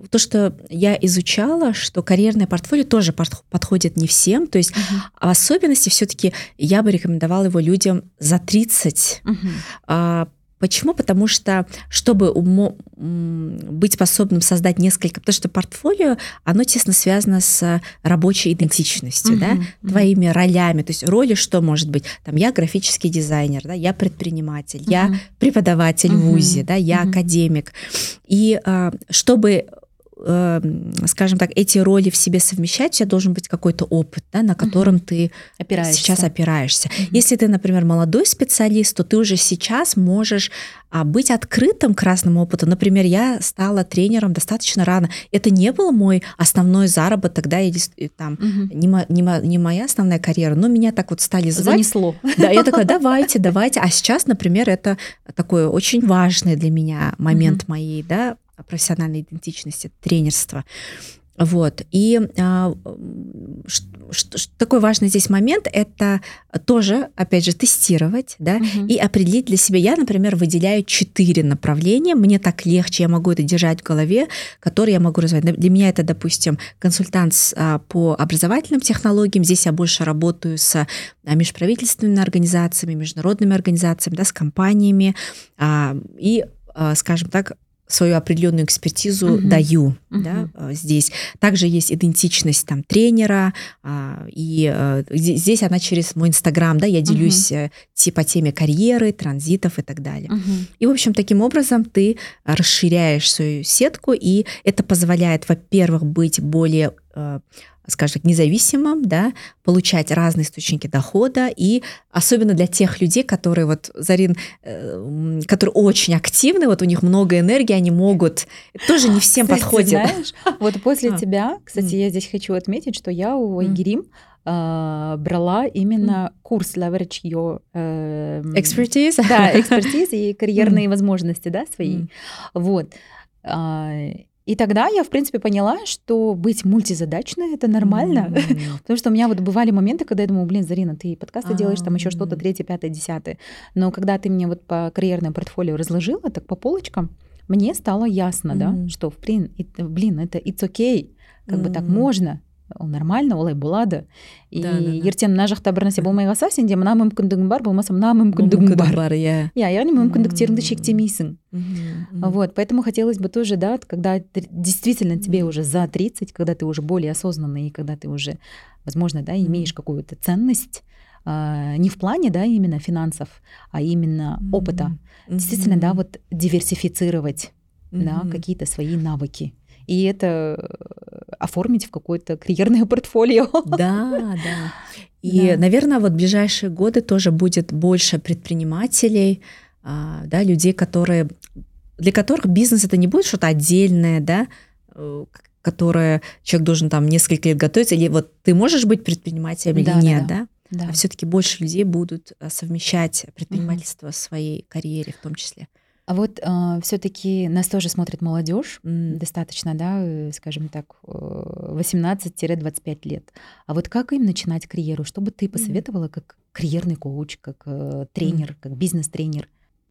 S1: То, что я изучала, что карьерное портфолио тоже подходит не всем, то есть uh-huh. в особенности все-таки я бы рекомендовала его людям за 30, uh-huh. Почему? Потому что, чтобы умо, быть способным создать несколько, потому что портфолио, оно тесно связано с рабочей идентичностью, uh-huh, да, uh-huh. твоими ролями. То есть роли что может быть? Там я графический дизайнер, да, я предприниматель, uh-huh. я преподаватель uh-huh. в ВУЗе, да, я uh-huh. академик. И а, чтобы скажем так, эти роли в себе совмещать, у тебя должен быть какой-то опыт, да, на котором угу. ты опираешься. сейчас опираешься. Угу. Если ты, например, молодой специалист, то ты уже сейчас можешь а, быть открытым к разному опыту. Например, я стала тренером достаточно рано. Это не был мой основной заработок, да, или там угу. не, мо, не, мо, не моя основная карьера, но меня так вот стали звать.
S2: Занесло.
S1: Да, я такая, давайте, давайте. А сейчас, например, это такой очень важный для меня момент угу. моей, да, профессиональной идентичности, тренерства. Вот. И а, что, что, такой важный здесь момент, это тоже, опять же, тестировать, да, угу. и определить для себя. Я, например, выделяю четыре направления, мне так легче, я могу это держать в голове, которые я могу развивать. Для меня это, допустим, консультант а, по образовательным технологиям, здесь я больше работаю с а, межправительственными организациями, международными организациями, да, с компаниями, а, и, скажем так, свою определенную экспертизу угу. даю угу. Да, а, здесь. Также есть идентичность там тренера, а, и а, здесь она через мой инстаграм, да, я делюсь угу. по теме карьеры, транзитов и так далее. Угу. И, в общем, таким образом ты расширяешь свою сетку, и это позволяет, во-первых, быть более скажем так, независимым, да, получать разные источники дохода, и особенно для тех людей, которые вот, Зарин, э, которые очень активны, вот у них много энергии, они могут, тоже не всем кстати, подходит.
S2: знаешь, вот после а. тебя, кстати, я здесь хочу отметить, что я у Айгерим э, брала именно mm. курс Leverage Your...
S1: Э, expertise?
S2: Да, expertise и карьерные mm. возможности, да, свои. Mm. Вот. А, и тогда я, в принципе, поняла, что быть мультизадачной это нормально. Mm-hmm. Потому что у меня вот бывали моменты, когда я думаю, блин, Зарина, ты подкасты ah. делаешь, там еще что-то, третье, пятое, десятое. Но когда ты мне вот по карьерному портфолио разложила, так по полочкам, мне стало ясно, mm-hmm. да, что, блин, блин, это it's okay, как mm-hmm. бы так можно, ол нормально олай болады и да, да, да. ертең мына жақта бір нәрсе болмай қалса сенде мына мүмкіндігің бар болмаса мына мүмкіндігің бар бар
S1: иә
S2: иә яғни мүмкіндіктеріңді шектемейсің вот поэтому хотелось бы тоже да когда действительно тебе уже за 30 когда ты уже более осознанный и когда ты уже возможно да имеешь какую-то ценность а, не в плане, да, именно финансов, а именно опыта. Действительно, да, вот диверсифицировать, да, какие-то свои навыки и это э, оформить в какое-то карьерное портфолио.
S1: Да, да. И, да. наверное, вот в ближайшие годы тоже будет больше предпринимателей, а, да, людей, которые для которых бизнес это не будет что-то отдельное, да, э, которое человек должен там несколько лет готовиться, или вот ты можешь быть предпринимателем да, или нет, да? да? Да. А все-таки больше людей будут э, совмещать предпринимательство в своей карьере в том числе.
S2: А вот э, все-таки нас тоже смотрит молодежь, достаточно, да, э, скажем так, 18-25 лет. А вот как им начинать карьеру? Что бы ты посоветовала как карьерный коуч, как э, тренер, как бизнес-тренер?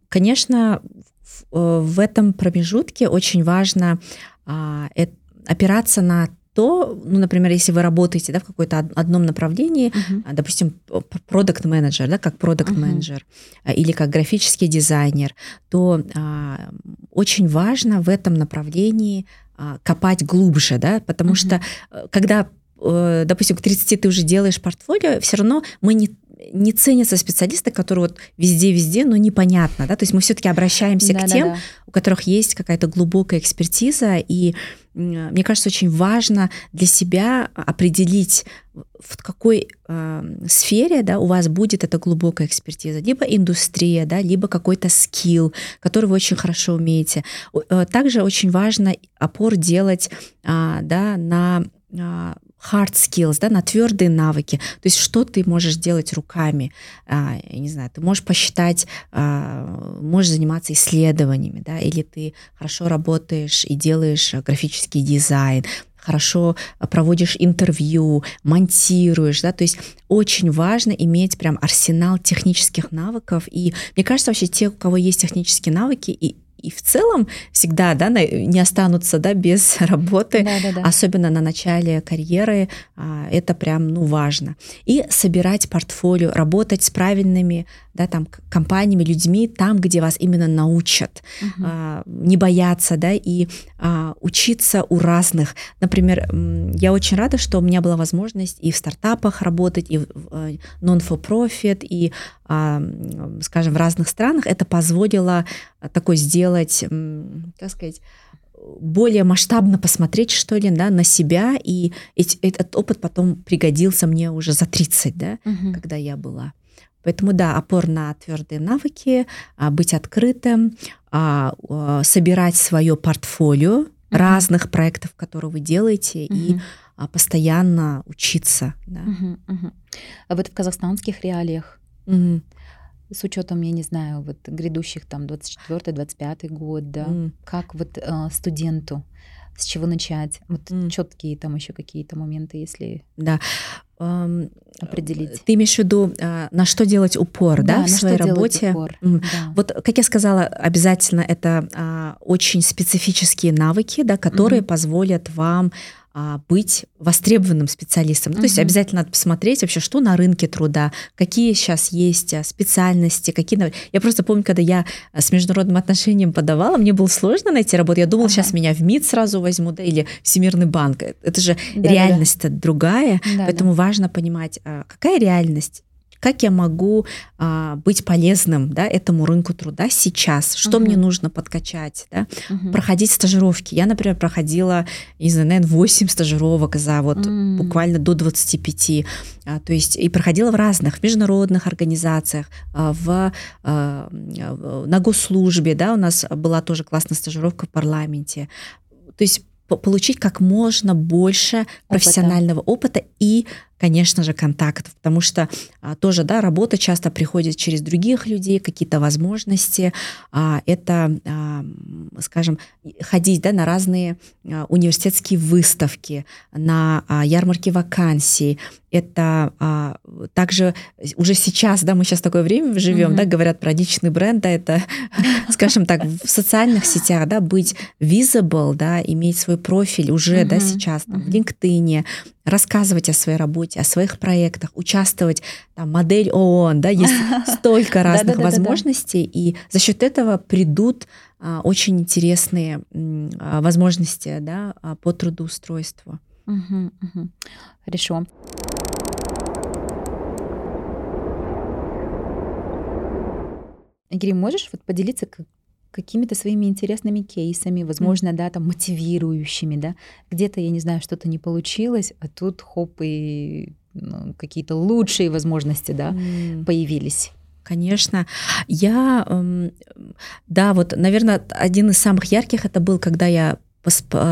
S1: Конечно, в, э, в этом промежутке очень важно э, опираться на то, ну, например, если вы работаете да, в какой-то одном направлении, uh-huh. допустим, продукт менеджер да, как продукт менеджер uh-huh. или как графический дизайнер, то а, очень важно в этом направлении а, копать глубже, да, потому угу. что э, когда э, допустим, к 30 ты уже делаешь портфолио, все равно мы не, не ценятся специалисты, которые вот везде-везде, но непонятно, да, то есть мы все-таки обращаемся да, к тем, да. у которых есть какая-то глубокая экспертиза, и мне кажется, очень важно для себя определить, в какой э, сфере да, у вас будет эта глубокая экспертиза, либо индустрия, да, либо какой-то скилл, который вы очень хорошо умеете. Э, также очень важно опор делать э, да, на а, hard skills, да, на твердые навыки. То есть что ты можешь делать руками? А, я не знаю, ты можешь посчитать, а, можешь заниматься исследованиями, да, или ты хорошо работаешь и делаешь графический дизайн, хорошо проводишь интервью, монтируешь, да, то есть очень важно иметь прям арсенал технических навыков, и мне кажется, вообще те, у кого есть технические навыки, и и в целом всегда да, не останутся да, без работы, да, да, да. особенно на начале карьеры, а, это прям ну, важно. И собирать портфолио, работать с правильными да, там, компаниями, людьми там, где вас именно научат, угу. не бояться, да, и а, учиться у разных. Например, я очень рада, что у меня была возможность и в стартапах работать, и в э, non-for-profit, и, скажем, в разных странах. Это позволило такой сделать, как сказать, более масштабно посмотреть, что ли, да, на себя, и этот опыт потом пригодился мне уже за 30, да, угу. когда я была. Поэтому да, опор на твердые навыки, а, быть открытым, а, а, собирать свое портфолио uh-huh. разных проектов, которые вы делаете, uh-huh. и постоянно учиться. Да. Uh-huh,
S2: uh-huh. А вот в казахстанских реалиях, uh-huh. с учетом, я не знаю, вот грядущих там 24-25 год, да, uh-huh. как вот э, студенту с чего начать? Вот mm. четкие там еще какие-то моменты, если
S1: да.
S2: Определить.
S1: Ты имеешь в виду, а, на что делать упор, да, да в своей работе? Упор. Mm. Да. Вот, как я сказала, обязательно это а, очень специфические навыки, да, которые mm-hmm. позволят вам быть востребованным специалистом. Ну, то есть обязательно надо посмотреть вообще, что на рынке труда, какие сейчас есть а, специальности, какие... Я просто помню, когда я а, с международным отношением подавала, мне было сложно найти работу. Я думала, ага. сейчас меня в МИД сразу возьмут, да, или Всемирный банк. Это же да, реальность-то да. другая, да, поэтому да. важно понимать, какая реальность как я могу а, быть полезным да, этому рынку труда сейчас, что uh-huh. мне нужно подкачать, да, uh-huh. проходить стажировки. Я, например, проходила, не знаю, наверное, 8 стажировок за вот uh-huh. буквально до 25, а, то есть и проходила в разных международных организациях, а, в, а, на госслужбе, да, у нас была тоже классная стажировка в парламенте. То есть получить как можно больше профессионального опыта, опыта и конечно же, контактов, потому что а, тоже, да, работа часто приходит через других людей, какие-то возможности. А, это, а, скажем, ходить, да, на разные а, университетские выставки, на а, ярмарки вакансий. Это а, также уже сейчас, да, мы сейчас такое время живем, mm-hmm. да, говорят про личный бренд, да, это, скажем так, в социальных сетях, да, быть visible, да, иметь свой профиль уже, mm-hmm. да, сейчас там, в LinkedIn, рассказывать о своей работе, о своих проектах, участвовать, там, модель ООН, да, есть столько разных возможностей, и за счет этого придут а, очень интересные а, возможности, да, а, по трудоустройству.
S2: Хорошо. Игорь, можешь вот поделиться какими-то своими интересными кейсами, возможно, да, там мотивирующими, да, где-то, я не знаю, что-то не получилось, а тут хоп, и ну, какие-то лучшие возможности, да, mm. появились.
S1: Конечно. Я, эм, да, вот, наверное, один из самых ярких это был, когда я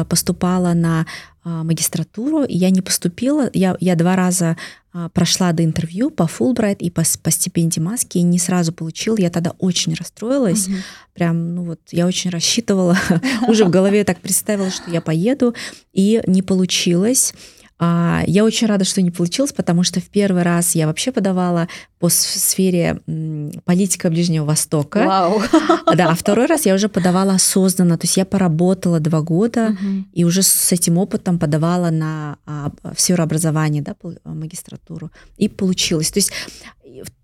S1: поступала на магистратуру, и я не поступила. Я, я два раза а, прошла до интервью по Фулбрайт и по, по стипендии Маски, и не сразу получила. Я тогда очень расстроилась. Угу. Прям, ну вот, я очень рассчитывала, уже в голове так представила, что я поеду, и не получилось. А, я очень рада, что не получилось, потому что в первый раз я вообще подавала по сфере политика Ближнего Востока.
S2: Вау.
S1: Да, а второй раз я уже подавала осознанно, то есть я поработала два года угу. и уже с этим опытом подавала на а, сферу образования, да, магистратуру, и получилось. То есть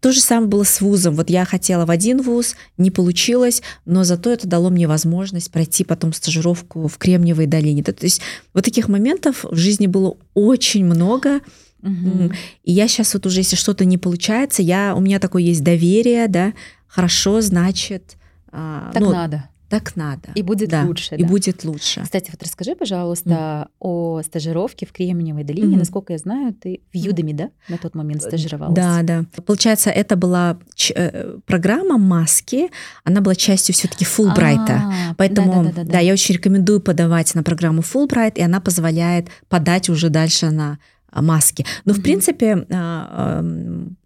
S1: То же самое было с вузом. Вот я хотела в один вуз, не получилось, но зато это дало мне возможность пройти потом стажировку в Кремниевой долине. То есть вот таких моментов в жизни было очень много. Угу. И я сейчас вот уже, если что-то не получается, я, у меня такое есть доверие, да, хорошо, значит...
S2: А, так ну, надо.
S1: Так надо.
S2: И будет да, лучше.
S1: И да. будет лучше.
S2: Кстати, вот расскажи, пожалуйста, mm. о стажировке в Кремниевой долине. Mm-hmm. Насколько я знаю, ты в Юдами, да, на тот момент стажировалась?
S1: Да, да. Получается, это была ч- э, программа маски. Она была частью все-таки Фулбрайта. А, Поэтому, да, да, да, да, да, я очень рекомендую подавать на программу Фулбрайт, и она позволяет подать уже дальше на маски. Но, mm-hmm. в принципе, а,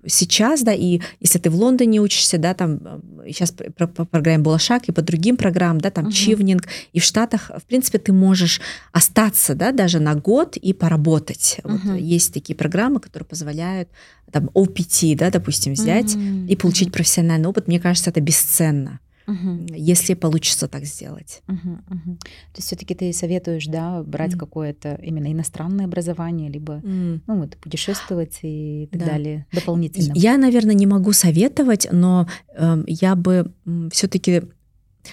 S1: сейчас, да, и если ты в Лондоне учишься, да, там сейчас по, по программе Булашак и по другим программам, да, там uh-huh. Чивнинг, и в Штатах, в принципе, ты можешь остаться, да, даже на год и поработать. Uh-huh. Вот есть такие программы, которые позволяют там OPT, да, допустим, взять uh-huh. и получить профессиональный опыт. Мне кажется, это бесценно угу. если получится так сделать.
S2: Угу, угу. То есть все-таки ты советуешь, да, брать mm. какое-то именно иностранное образование, либо mm. ну, вот, путешествовать и так да. далее дополнительно.
S1: Я, наверное, не могу советовать, но э, я бы все-таки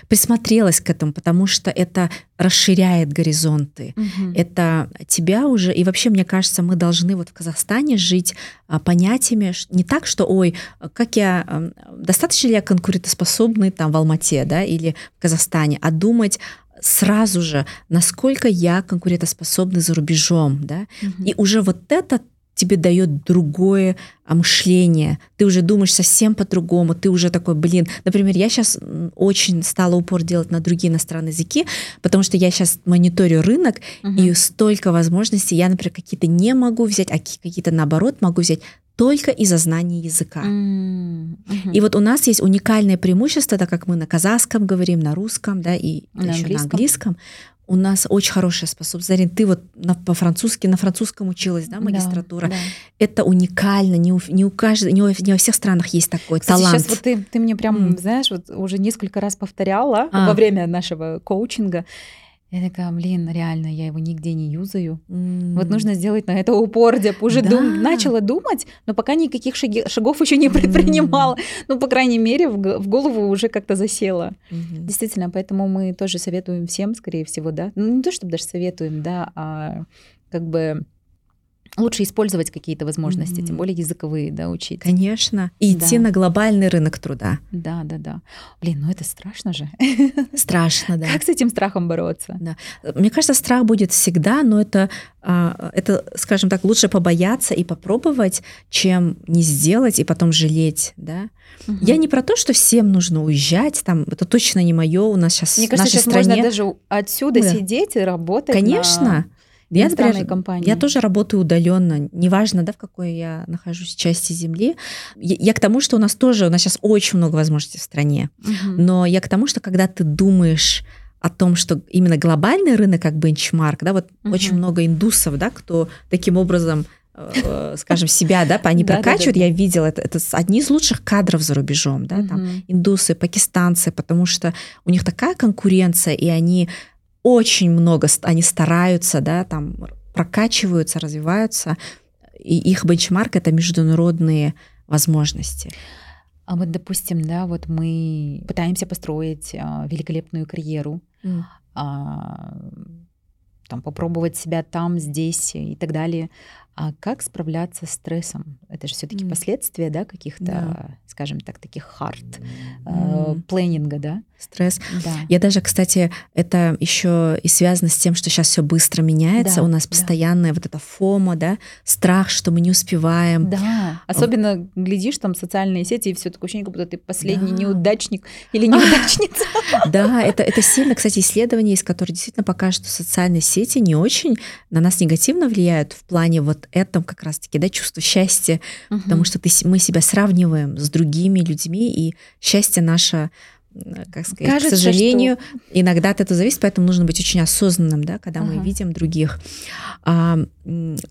S1: присмотрелась к этому, потому что это расширяет горизонты. Угу. Это тебя уже... И вообще, мне кажется, мы должны вот в Казахстане жить а, понятиями не так, что, ой, как я... Достаточно ли я конкурентоспособный там в Алмате, да, или в Казахстане, а думать сразу же, насколько я конкурентоспособный за рубежом, да, угу. и уже вот это тебе дает другое а, мышление. Ты уже думаешь совсем по-другому. Ты уже такой, блин. Например, я сейчас очень стала упор делать на другие иностранные языки, потому что я сейчас мониторю рынок, uh-huh. и столько возможностей. Я, например, какие-то не могу взять, а какие-то наоборот могу взять только из-за знания языка. Mm-hmm. И вот у нас есть уникальное преимущество, так как мы на казахском говорим, на русском, да, и на еще английском. на английском у нас очень хорошая способность. Зарин, ты вот на, по-французски, на французском училась, да, магистратура. Да, да. Это уникально, не у, не у каждого, не, у, не во всех странах есть такой Кстати, талант.
S2: Сейчас вот ты, ты мне прям, mm. знаешь, вот уже несколько раз повторяла а. во время нашего коучинга. Я такая, блин, реально, я его нигде не юзаю. Mm. Вот нужно сделать на это упор, деп. Уже да. дум, начала думать, но пока никаких шаги, шагов еще не предпринимала. Mm. Ну, по крайней мере, в, в голову уже как-то засела. Mm-hmm. Действительно, поэтому мы тоже советуем всем, скорее всего, да. Ну, не то, чтобы даже советуем, да, а как бы лучше использовать какие-то возможности, mm-hmm. тем более языковые, да, учить.
S1: Конечно. И да. идти на глобальный рынок труда.
S2: Да, да, да. Блин, ну это страшно же.
S1: Страшно, да.
S2: Как с этим страхом бороться?
S1: Да. Мне кажется, страх будет всегда, но это, а, это, скажем так, лучше побояться и попробовать, чем не сделать и потом жалеть, да. Угу. Я не про то, что всем нужно уезжать, там это точно не мое. У нас сейчас
S2: Мне кажется,
S1: в нашей
S2: сейчас
S1: стране...
S2: можно даже отсюда да. сидеть и работать.
S1: Конечно.
S2: На я, например, компании.
S1: Я тоже работаю удаленно, неважно, да, в какой я нахожусь части земли. Я, я к тому, что у нас тоже, у нас сейчас очень много возможностей в стране, угу. но я к тому, что когда ты думаешь о том, что именно глобальный рынок как бенчмарк, да, вот угу. очень много индусов, да, кто таким образом э, скажем, себя, да, они прокачивают, я видела, это, это одни из лучших кадров за рубежом, да, там индусы, пакистанцы, потому что у них такая конкуренция, и они очень много, они стараются, да, там прокачиваются, развиваются, и их бенчмарк — это международные возможности.
S2: А вот, допустим, да, вот мы пытаемся построить а, великолепную карьеру, mm. а, там попробовать себя там, здесь и так далее. А как справляться с стрессом? Это же все-таки mm. последствия, да, каких-то, да. скажем так, таких хард mm. э, планинга, да?
S1: Стресс. Да. Я даже, кстати, это еще и связано с тем, что сейчас все быстро меняется. Да, У нас постоянная да. вот эта фома, да, страх, что мы не успеваем.
S2: Да. Особенно глядишь там социальные сети и все такое ощущение, как будто ты последний да. неудачник или неудачница.
S1: Да, это это сильно, кстати, исследования есть, которые действительно покажут, что социальные сети не очень на нас негативно влияют в плане вот этом как раз-таки, да, чувство счастья, потому что ты, мы себя сравниваем с другими людьми, и счастье наше как сказать, Кажется, к сожалению, что... иногда от этого зависит, поэтому нужно быть очень осознанным, да, когда ага. мы видим других. А,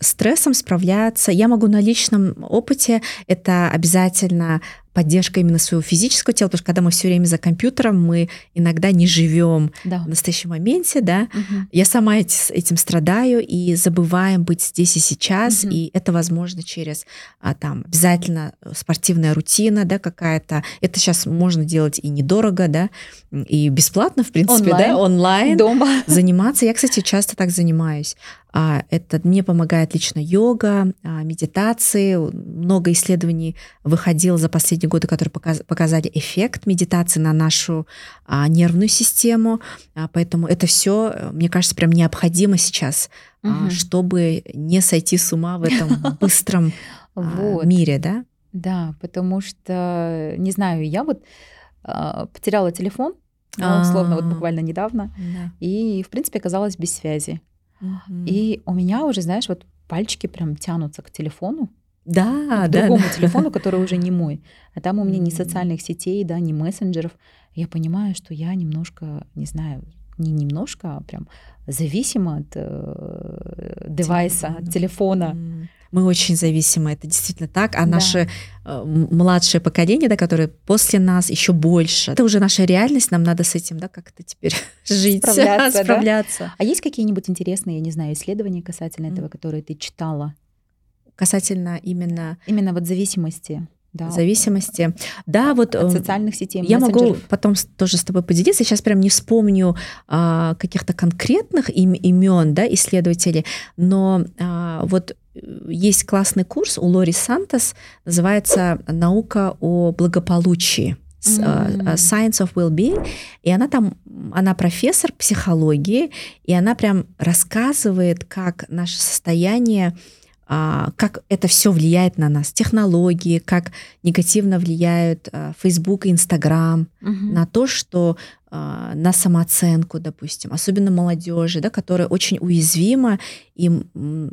S1: стрессом справляться, я могу на личном опыте, это обязательно поддержка именно своего физического тела, потому что когда мы все время за компьютером, мы иногда не живем
S2: Да.
S1: в настоящем моменте, да.
S2: Мгм.
S1: Я сама эти- этим страдаю и забываем быть здесь и сейчас,
S2: Мгм.
S1: и это возможно через а, там обязательно спортивная рутина, да, какая-то. Это сейчас можно делать и недорого, да, и бесплатно, в принципе,
S2: Онлайн.
S1: да, онлайн
S2: Дома.
S1: заниматься. Я, кстати, часто так занимаюсь. А, Это мне помогает лично йога, а, медитации. Много исследований выходило за последние годы, которые показ- показали эффект медитации на нашу а, нервную систему. Поэтому это все, мне кажется, прям необходимо сейчас,
S2: Мгм.
S1: чтобы не сойти с ума в этом быстром мире, да?
S2: Да, потому что, не знаю, я вот потеряла телефон, условно, вот буквально недавно, и, в принципе, оказалась без связи. И у меня уже, знаешь, вот пальчики прям тянутся к телефону,
S1: да,
S2: к
S1: да,
S2: другому
S1: да.
S2: телефону, который уже не мой. А там у меня ни социальных сетей, да, ни мессенджеров. Я понимаю, что я немножко, не знаю, не немножко, а прям зависима от э, девайса, от
S1: Телефона. Мы очень зависимы, это действительно так. А
S2: Да.
S1: наше э, младшее поколение, да, которое после нас еще больше, это уже наша реальность, нам надо с этим, да, как-то теперь жить,
S2: Справляться, да?
S1: справляться.
S2: А есть какие-нибудь интересные, я не знаю, исследования касательно
S1: М.
S2: этого, которые ты читала?
S1: Касательно именно
S2: Именно вот зависимости, да,
S1: зависимости, да, вот
S2: от
S1: э,
S2: социальных сетей,
S1: Я могу потом тоже с тобой поделиться. Сейчас прям не вспомню а, каких-то конкретных им, имен да, исследователей, но а, вот есть классный курс у Лори Сантос, называется «Наука о благополучии». а, а, Science of Well-being, и она там, она профессор психологии, и она прям рассказывает, как наше состояние, а, как это все влияет на нас, технологии, как негативно влияют Facebook и Instagram
S2: Мгм.
S1: на то, что на самооценку, допустим, особенно молодежи, да, которая очень уязвима и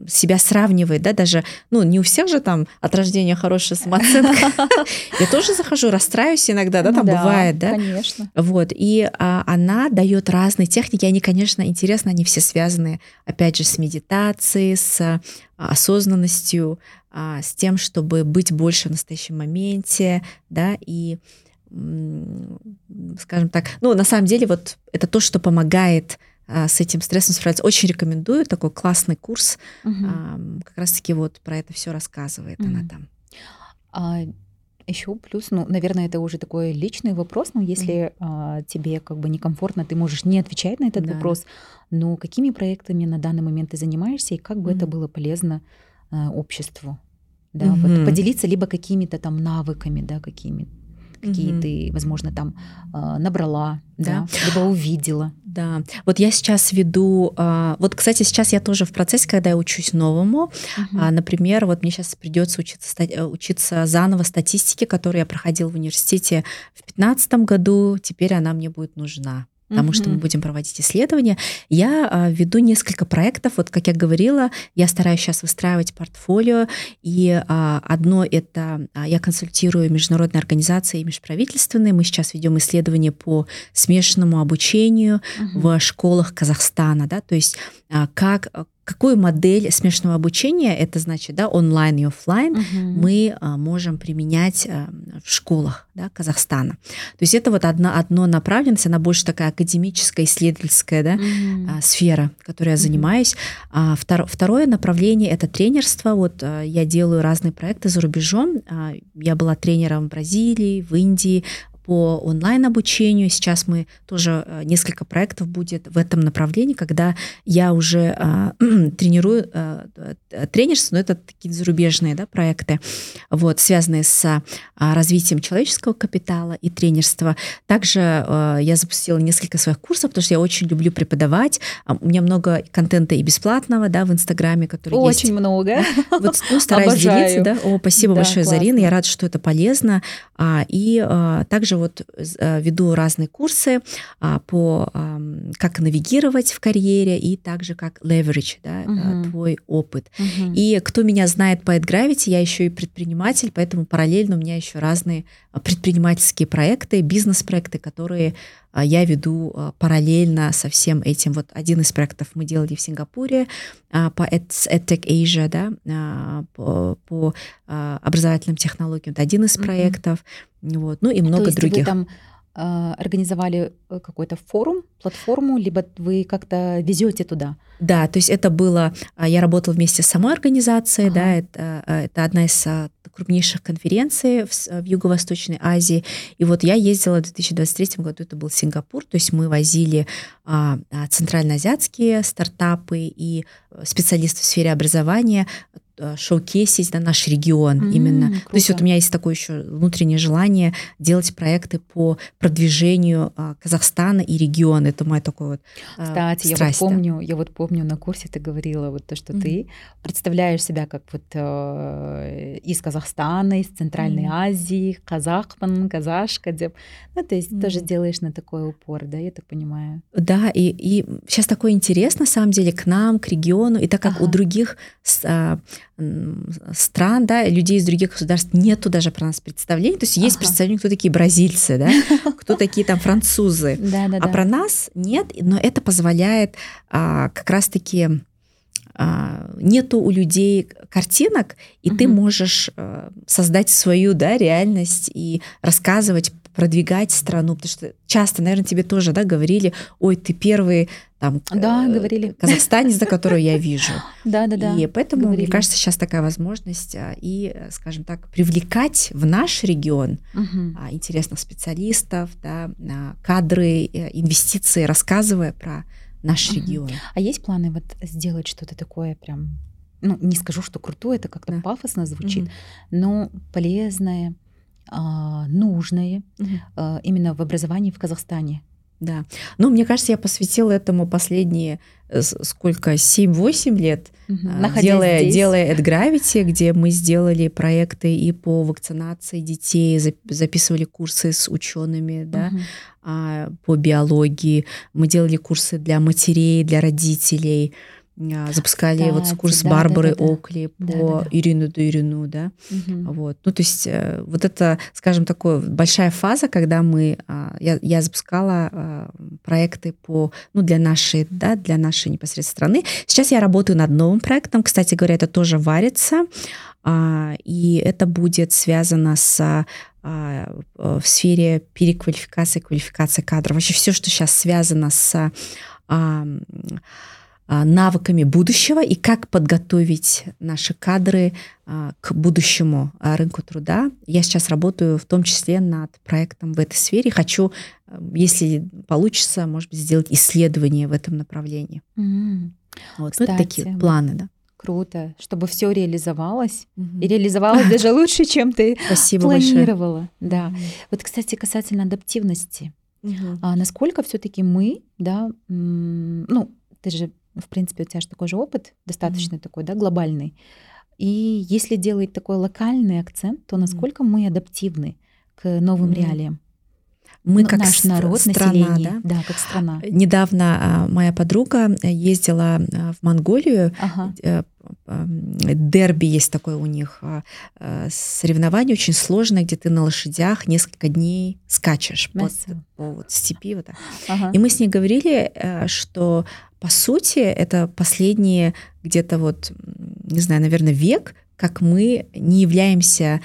S1: себя сравнивает, да, даже, ну, не у всех же там от рождения хорошая самооценка. Я тоже захожу, расстраиваюсь иногда, да,
S2: Ну
S1: там бывает, да.
S2: Конечно.
S1: Вот, и а, она дает разные техники, они, конечно, интересно, они все связаны, опять же, с медитацией, с а, осознанностью, а, с тем, чтобы быть больше в настоящем моменте, да, и, скажем так, ну, на самом деле, вот это то, что помогает а, с этим стрессом справляться. Очень рекомендую такой классный курс,
S2: Мгм.
S1: а, как раз-таки вот про это все рассказывает она
S2: Мгм.
S1: там.
S2: А еще плюс, ну, наверное, это уже такой личный вопрос, но если а, тебе как бы некомфортно, ты можешь не отвечать на этот
S1: Да.
S2: вопрос, но какими проектами на данный момент ты занимаешься и как бы это
S1: Мгм.
S2: было полезно а, обществу? Да,
S1: Мгм.
S2: вот поделиться либо какими-то там навыками, да, какими какие
S1: Мгм.
S2: ты, возможно, там а, набрала,
S1: Да.
S2: да, либо увидела.
S1: Да, вот я сейчас веду, а, вот, кстати, сейчас я тоже в процессе, когда я учусь новому. А, Например, вот мне сейчас придется учиться, э, учиться заново статистике, которую я проходила в университете в 2015 году. Теперь она мне будет нужна потому что мы будем проводить исследования. Я а, веду несколько проектов. Вот, как я говорила, я стараюсь сейчас выстраивать портфолио. И а, одно это а, я консультирую международные организации и межправительственные. Мы сейчас ведем исследования по смешанному обучению
S2: Мгм.
S1: в школах Казахстана, да, то есть а, как какую модель смешанного обучения, это значит, да, онлайн и офлайн,
S2: Мгм.
S1: мы а, можем применять а, в школах да, Казахстана. То есть это вот одно, одно направленность, она больше такая академическая, исследовательская да,
S2: Мгм.
S1: а, сфера, которой я занимаюсь. А втор- второе направление это тренерство. Вот а, я делаю разные проекты за рубежом. А, Я была тренером в Бразилии, в Индии по онлайн-обучению. Сейчас мы тоже а, несколько проектов будет в этом направлении, когда я уже а, тренирую а, т- тренерство, но это такие зарубежные да, проекты, вот, связанные с а, развитием человеческого капитала и тренерства. Также а, я запустила несколько своих курсов, потому что я очень люблю преподавать. А, У меня много контента и бесплатного, да, в Инстаграме, который
S2: Очень
S1: есть.
S2: много.
S1: Вот, ну, стараюсь
S2: Обожаю.
S1: делиться, да. О, спасибо
S2: Да,
S1: большое,
S2: классно.
S1: Зарина. Я рада, что это полезно. А, и а, также вот а, веду разные курсы а, по как навигировать в карьере и также как leverage, да,
S2: Мгм.
S1: твой опыт.
S2: Мгм.
S1: И кто меня знает по AdGravity, я еще и предприниматель, поэтому параллельно у меня еще разные а, предпринимательские проекты, бизнес-проекты, которые я веду а, параллельно со всем этим. Вот один из проектов мы делали в Сингапуре а, по Ed- EdTech Asia, да, а, по, по, а, образовательным технологиям. Это один из проектов. Вот. Ну и много
S2: То есть
S1: других.
S2: Вы там организовали э, какой-то форум, платформу, либо вы как-то везете туда?
S1: Да, то есть это было, а, я работала вместе с самой организацией, ага. да, это, а, это одна из а, крупнейших конференций в, в Юго-Восточной Азии. И вот я ездила в 2023 году, это был Сингапур, то есть мы возили а, центральноазиатские стартапы и специалистов в сфере образования Э, шоукейсить да, наш регион mm, именно. Круто. То есть вот у меня есть такое еще внутреннее желание делать проекты по продвижению а, Казахстана и региона. Это мой такой вот
S2: а, Кстати, страсть, я вот помню, да. я вот помню на курсе ты говорила вот то, что mm. ты представляешь себя как вот э, из Казахстана, из Центральной mm. Азии, казахпан, казашка, деп. ну то есть mm. тоже делаешь на такой упор, да, я так понимаю.
S1: Да, и, и сейчас такое интересно, на самом деле, к нам, к региону, и так как ага. у других а, стран, да, людей из других государств нету даже про нас представлений. То есть есть ага. представление, кто такие бразильцы, да, кто такие там французы. А про нас нет, но это позволяет а, как раз-таки а, нету у людей картинок, и ты можешь а, создать свою да, реальность и рассказывать продвигать страну, потому что часто, наверное, тебе тоже, да, говорили, ой, ты первый там
S2: да, э, говорили.
S1: казахстанец, за которую я вижу.
S2: Да, да, да.
S1: И поэтому, говорили. мне кажется, сейчас такая возможность а, и, скажем так, привлекать в наш регион угу. интересных специалистов, да, кадры, э, инвестиции, рассказывая про наш угу. регион.
S2: А есть планы вот сделать что-то такое прям, ну, не скажу, что крутое, это как-то да. пафосно звучит, угу. но полезное, а, нужное угу. именно в образовании в Казахстане.
S1: Да. Ну, мне кажется, я посвятила этому последние э, сколько, 7-8 лет, угу. делая, здесь. делая AdGravity, где мы сделали проекты и по вакцинации детей, записывали курсы с учеными, угу. да, по биологии. Мы делали курсы для матерей, для родителей. А, запускали Кстати, вот курс да, Барбары да, да, Окли да. по да, Ирину до Ирину, да, угу. вот, ну то есть э, вот это, скажем, такая большая фаза, когда мы, а, я, я запускала а, проекты по, ну для нашей, да, для нашей непосредственно страны. Сейчас я работаю над новым проектом, кстати говоря, это тоже варится, и это будет связано с в сфере переквалификации, квалификации кадров. Вообще все, что сейчас связано с навыками будущего и как подготовить наши кадры а, к будущему а, рынку труда. Я сейчас работаю в том числе над проектом в этой сфере. Хочу, если получится, может быть, сделать исследование в этом направлении. Mm. Вот. Кстати, ну, это такие планы, да.
S2: Круто, чтобы все реализовалось. Mm-hmm. И реализовалось даже лучше, чем ты
S1: Спасибо
S2: планировала.
S1: Большое.
S2: Да. Mm-hmm. Вот, кстати, касательно адаптивности. Mm-hmm. А насколько все-таки мы, да, ну, ты же в принципе, у тебя же такой же опыт, достаточно mm-hmm. такой, да, глобальный. И если делать такой локальный акцент, то насколько mm-hmm. мы адаптивны к новым mm-hmm. реалиям?
S1: Мы ну, как наш народ, страна,
S2: население, да? да, как страна.
S1: Недавно а, моя подруга ездила а, в Монголию. Ага. Э, дерби есть такое у них а, соревнование очень сложное, где ты на лошадях несколько дней скачешь по, по вот степи вот так. Ага. И мы с ней говорили, э, что по сути, это последние где-то вот, не знаю, наверное, век, как мы не являемся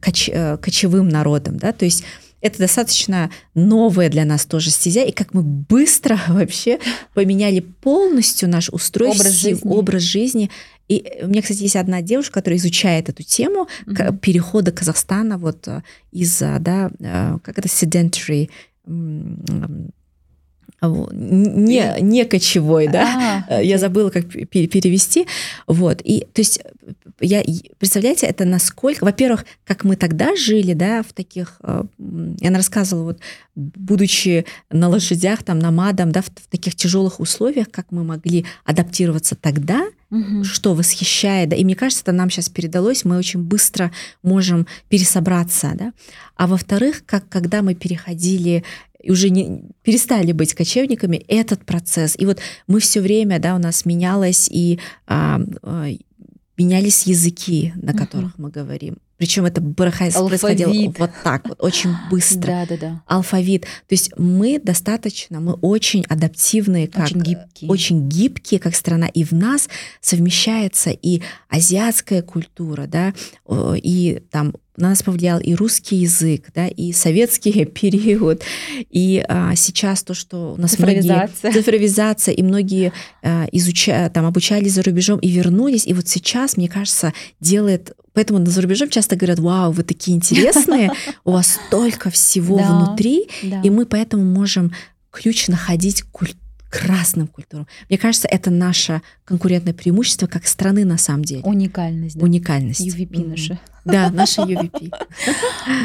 S1: коч, э, кочевым народом, да, то есть это достаточно новая для нас тоже стезя, и как мы быстро вообще поменяли полностью наш устройство, образ жизни. Образ жизни. И у меня, кстати, есть одна девушка, которая изучает эту тему угу. перехода Казахстана вот э, из, да, э, как это, sedentary не, не кочевой, да, а, я забыла, как перевести, вот, и, то есть, я, представляете, это насколько, во-первых, как мы тогда жили, да, в таких, э, я рассказывала, вот, будучи на лошадях, там, намадом, да, в, в таких тяжелых условиях, как мы могли адаптироваться тогда, угу. что восхищает, да, и мне кажется, это нам сейчас передалось, мы очень быстро можем пересобраться, да, а во-вторых, как когда мы переходили и уже не, перестали быть кочевниками, этот процесс. И вот мы все время, да, у нас менялось и а, а, менялись языки, на которых uh-huh. мы говорим. Причем это происходило вот так вот, очень быстро.
S2: Да, да, да.
S1: Алфавит. То есть мы достаточно, мы очень адаптивные, как,
S2: очень гибкие.
S1: очень гибкие, как страна. И в нас совмещается и азиатская культура, да, и там на нас повлиял и русский язык, да, и советский период, и а, сейчас то, что у нас
S2: цифровизация.
S1: многие цифровизация, и многие а, изуча, там обучались за рубежом и вернулись, и вот сейчас, мне кажется, делает Поэтому за рубежом часто говорят, вау, вы такие интересные, у вас столько всего внутри, и мы поэтому можем ключ находить культуру к разным культурам. Мне кажется, это наше конкурентное преимущество как страны на самом деле.
S2: Уникальность. Да?
S1: Уникальность.
S2: UVP mm-hmm. наша.
S1: Да, наша UVP.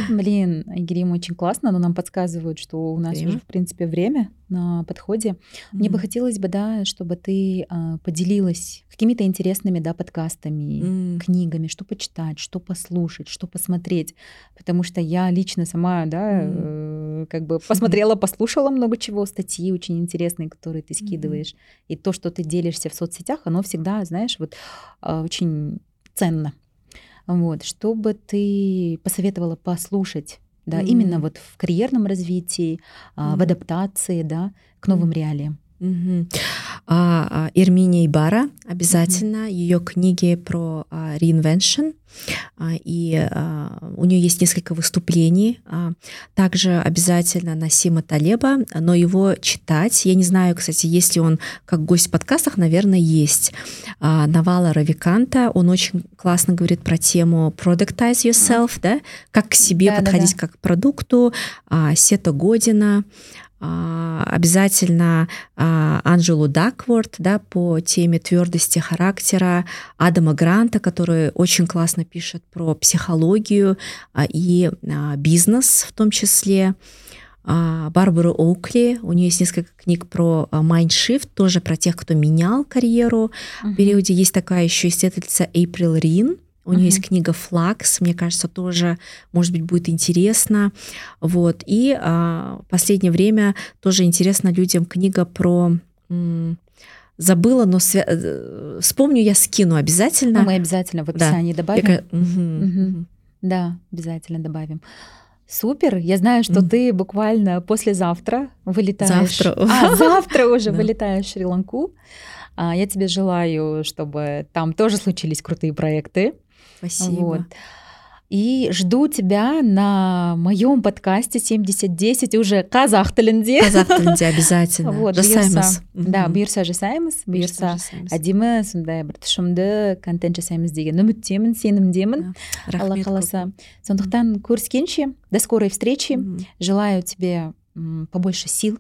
S2: Блин, Айгерим, очень классно, но нам подсказывают, что у нас время. уже, в принципе, время на подходе. Mm-hmm. Мне бы хотелось бы, да, чтобы ты а, поделилась какими-то интересными, да, подкастами, mm-hmm. книгами, что почитать, что послушать, что посмотреть, потому что я лично сама, да, mm-hmm. э, как бы посмотрела, послушала много чего, статьи очень интересные, которые ты скидываешь, и то, что ты делишься в соцсетях, оно всегда, знаешь, вот э, очень ценно. Вот, что бы ты посоветовала послушать, да, mm-hmm. именно вот в карьерном развитии, mm-hmm. в адаптации, да, к новым mm-hmm. реалиям?
S1: Угу. А, Ирминия Ибара обязательно, угу. ее книги про а, reinvention, а, и а, у нее есть несколько выступлений. А, также обязательно Насима Талеба, но его читать, я не знаю, кстати, есть ли он как гость в подкастах, наверное, есть. А, Навала Равиканта, он очень классно говорит про тему productize yourself, да, как к себе да, подходить да, да. как к продукту, а, Сета Година, обязательно а, Анджелу Дакворд да, по теме твердости характера, Адама Гранта, который очень классно пишет про психологию а, и бизнес в том числе. Барбару Оукли, у нее есть несколько книг про Mindshift, тоже про тех, кто менял карьеру. Uh-huh. В периоде есть такая еще исследовательница Эйприл Рин, у нее uh-huh. есть книга «Флакс», мне кажется, тоже, может быть, будет интересно. Вот. И а, последнее время тоже интересно людям книга про... М- забыла, но свя... Э, вспомню, я скину обязательно.
S2: Ну, мы обязательно в описании да. добавим. Я... Угу. Угу. Да, обязательно добавим. Супер, я знаю, что mm. ты буквально послезавтра вылетаешь.
S1: Завтра.
S2: А, завтра уже вылетаешь в Шри-Ланку. А, я тебе желаю, чтобы там тоже случились крутые проекты.
S1: Спасибо. Вот.
S2: И жду тебя на моем подкасте 7010 уже казах тілінде.
S1: Казах тілінде обязательно.
S2: Вот, жасаймыз. Да, бұйырса жасаймыз. Бұйырса әдемі сондай бір тұшымды контент жасаймыз деген үміттемін, сенімдемін. Алла қаласа. Сондықтан көріскенше, до скорой встречи. Желаю тебе побольше сил,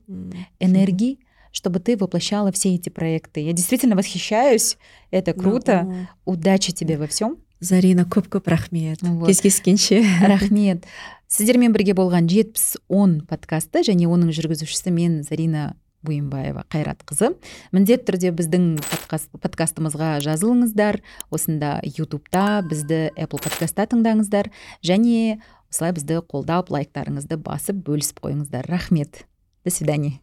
S2: энергии, чтобы ты воплощала все эти проекты. Я действительно восхищаюсь. Это круто. Удачи тебе во всем.
S1: Зарина көп көп рахмет. Вот. кездескенше
S2: рахмет. Сіздермен бірге болған жетпіс он подкасты және оның жүргізушісі мен зарина буинбаева қайратқызы міндетті түрде біздің подкаст, подкастымызға жазылыңыздар. Осында ютубта бізді apple подкастта тыңдаңыздар. Және осылай бізді қолдап лайктарыңызды басып бөлісіп қойыңыздар. Рахмет. До свидания.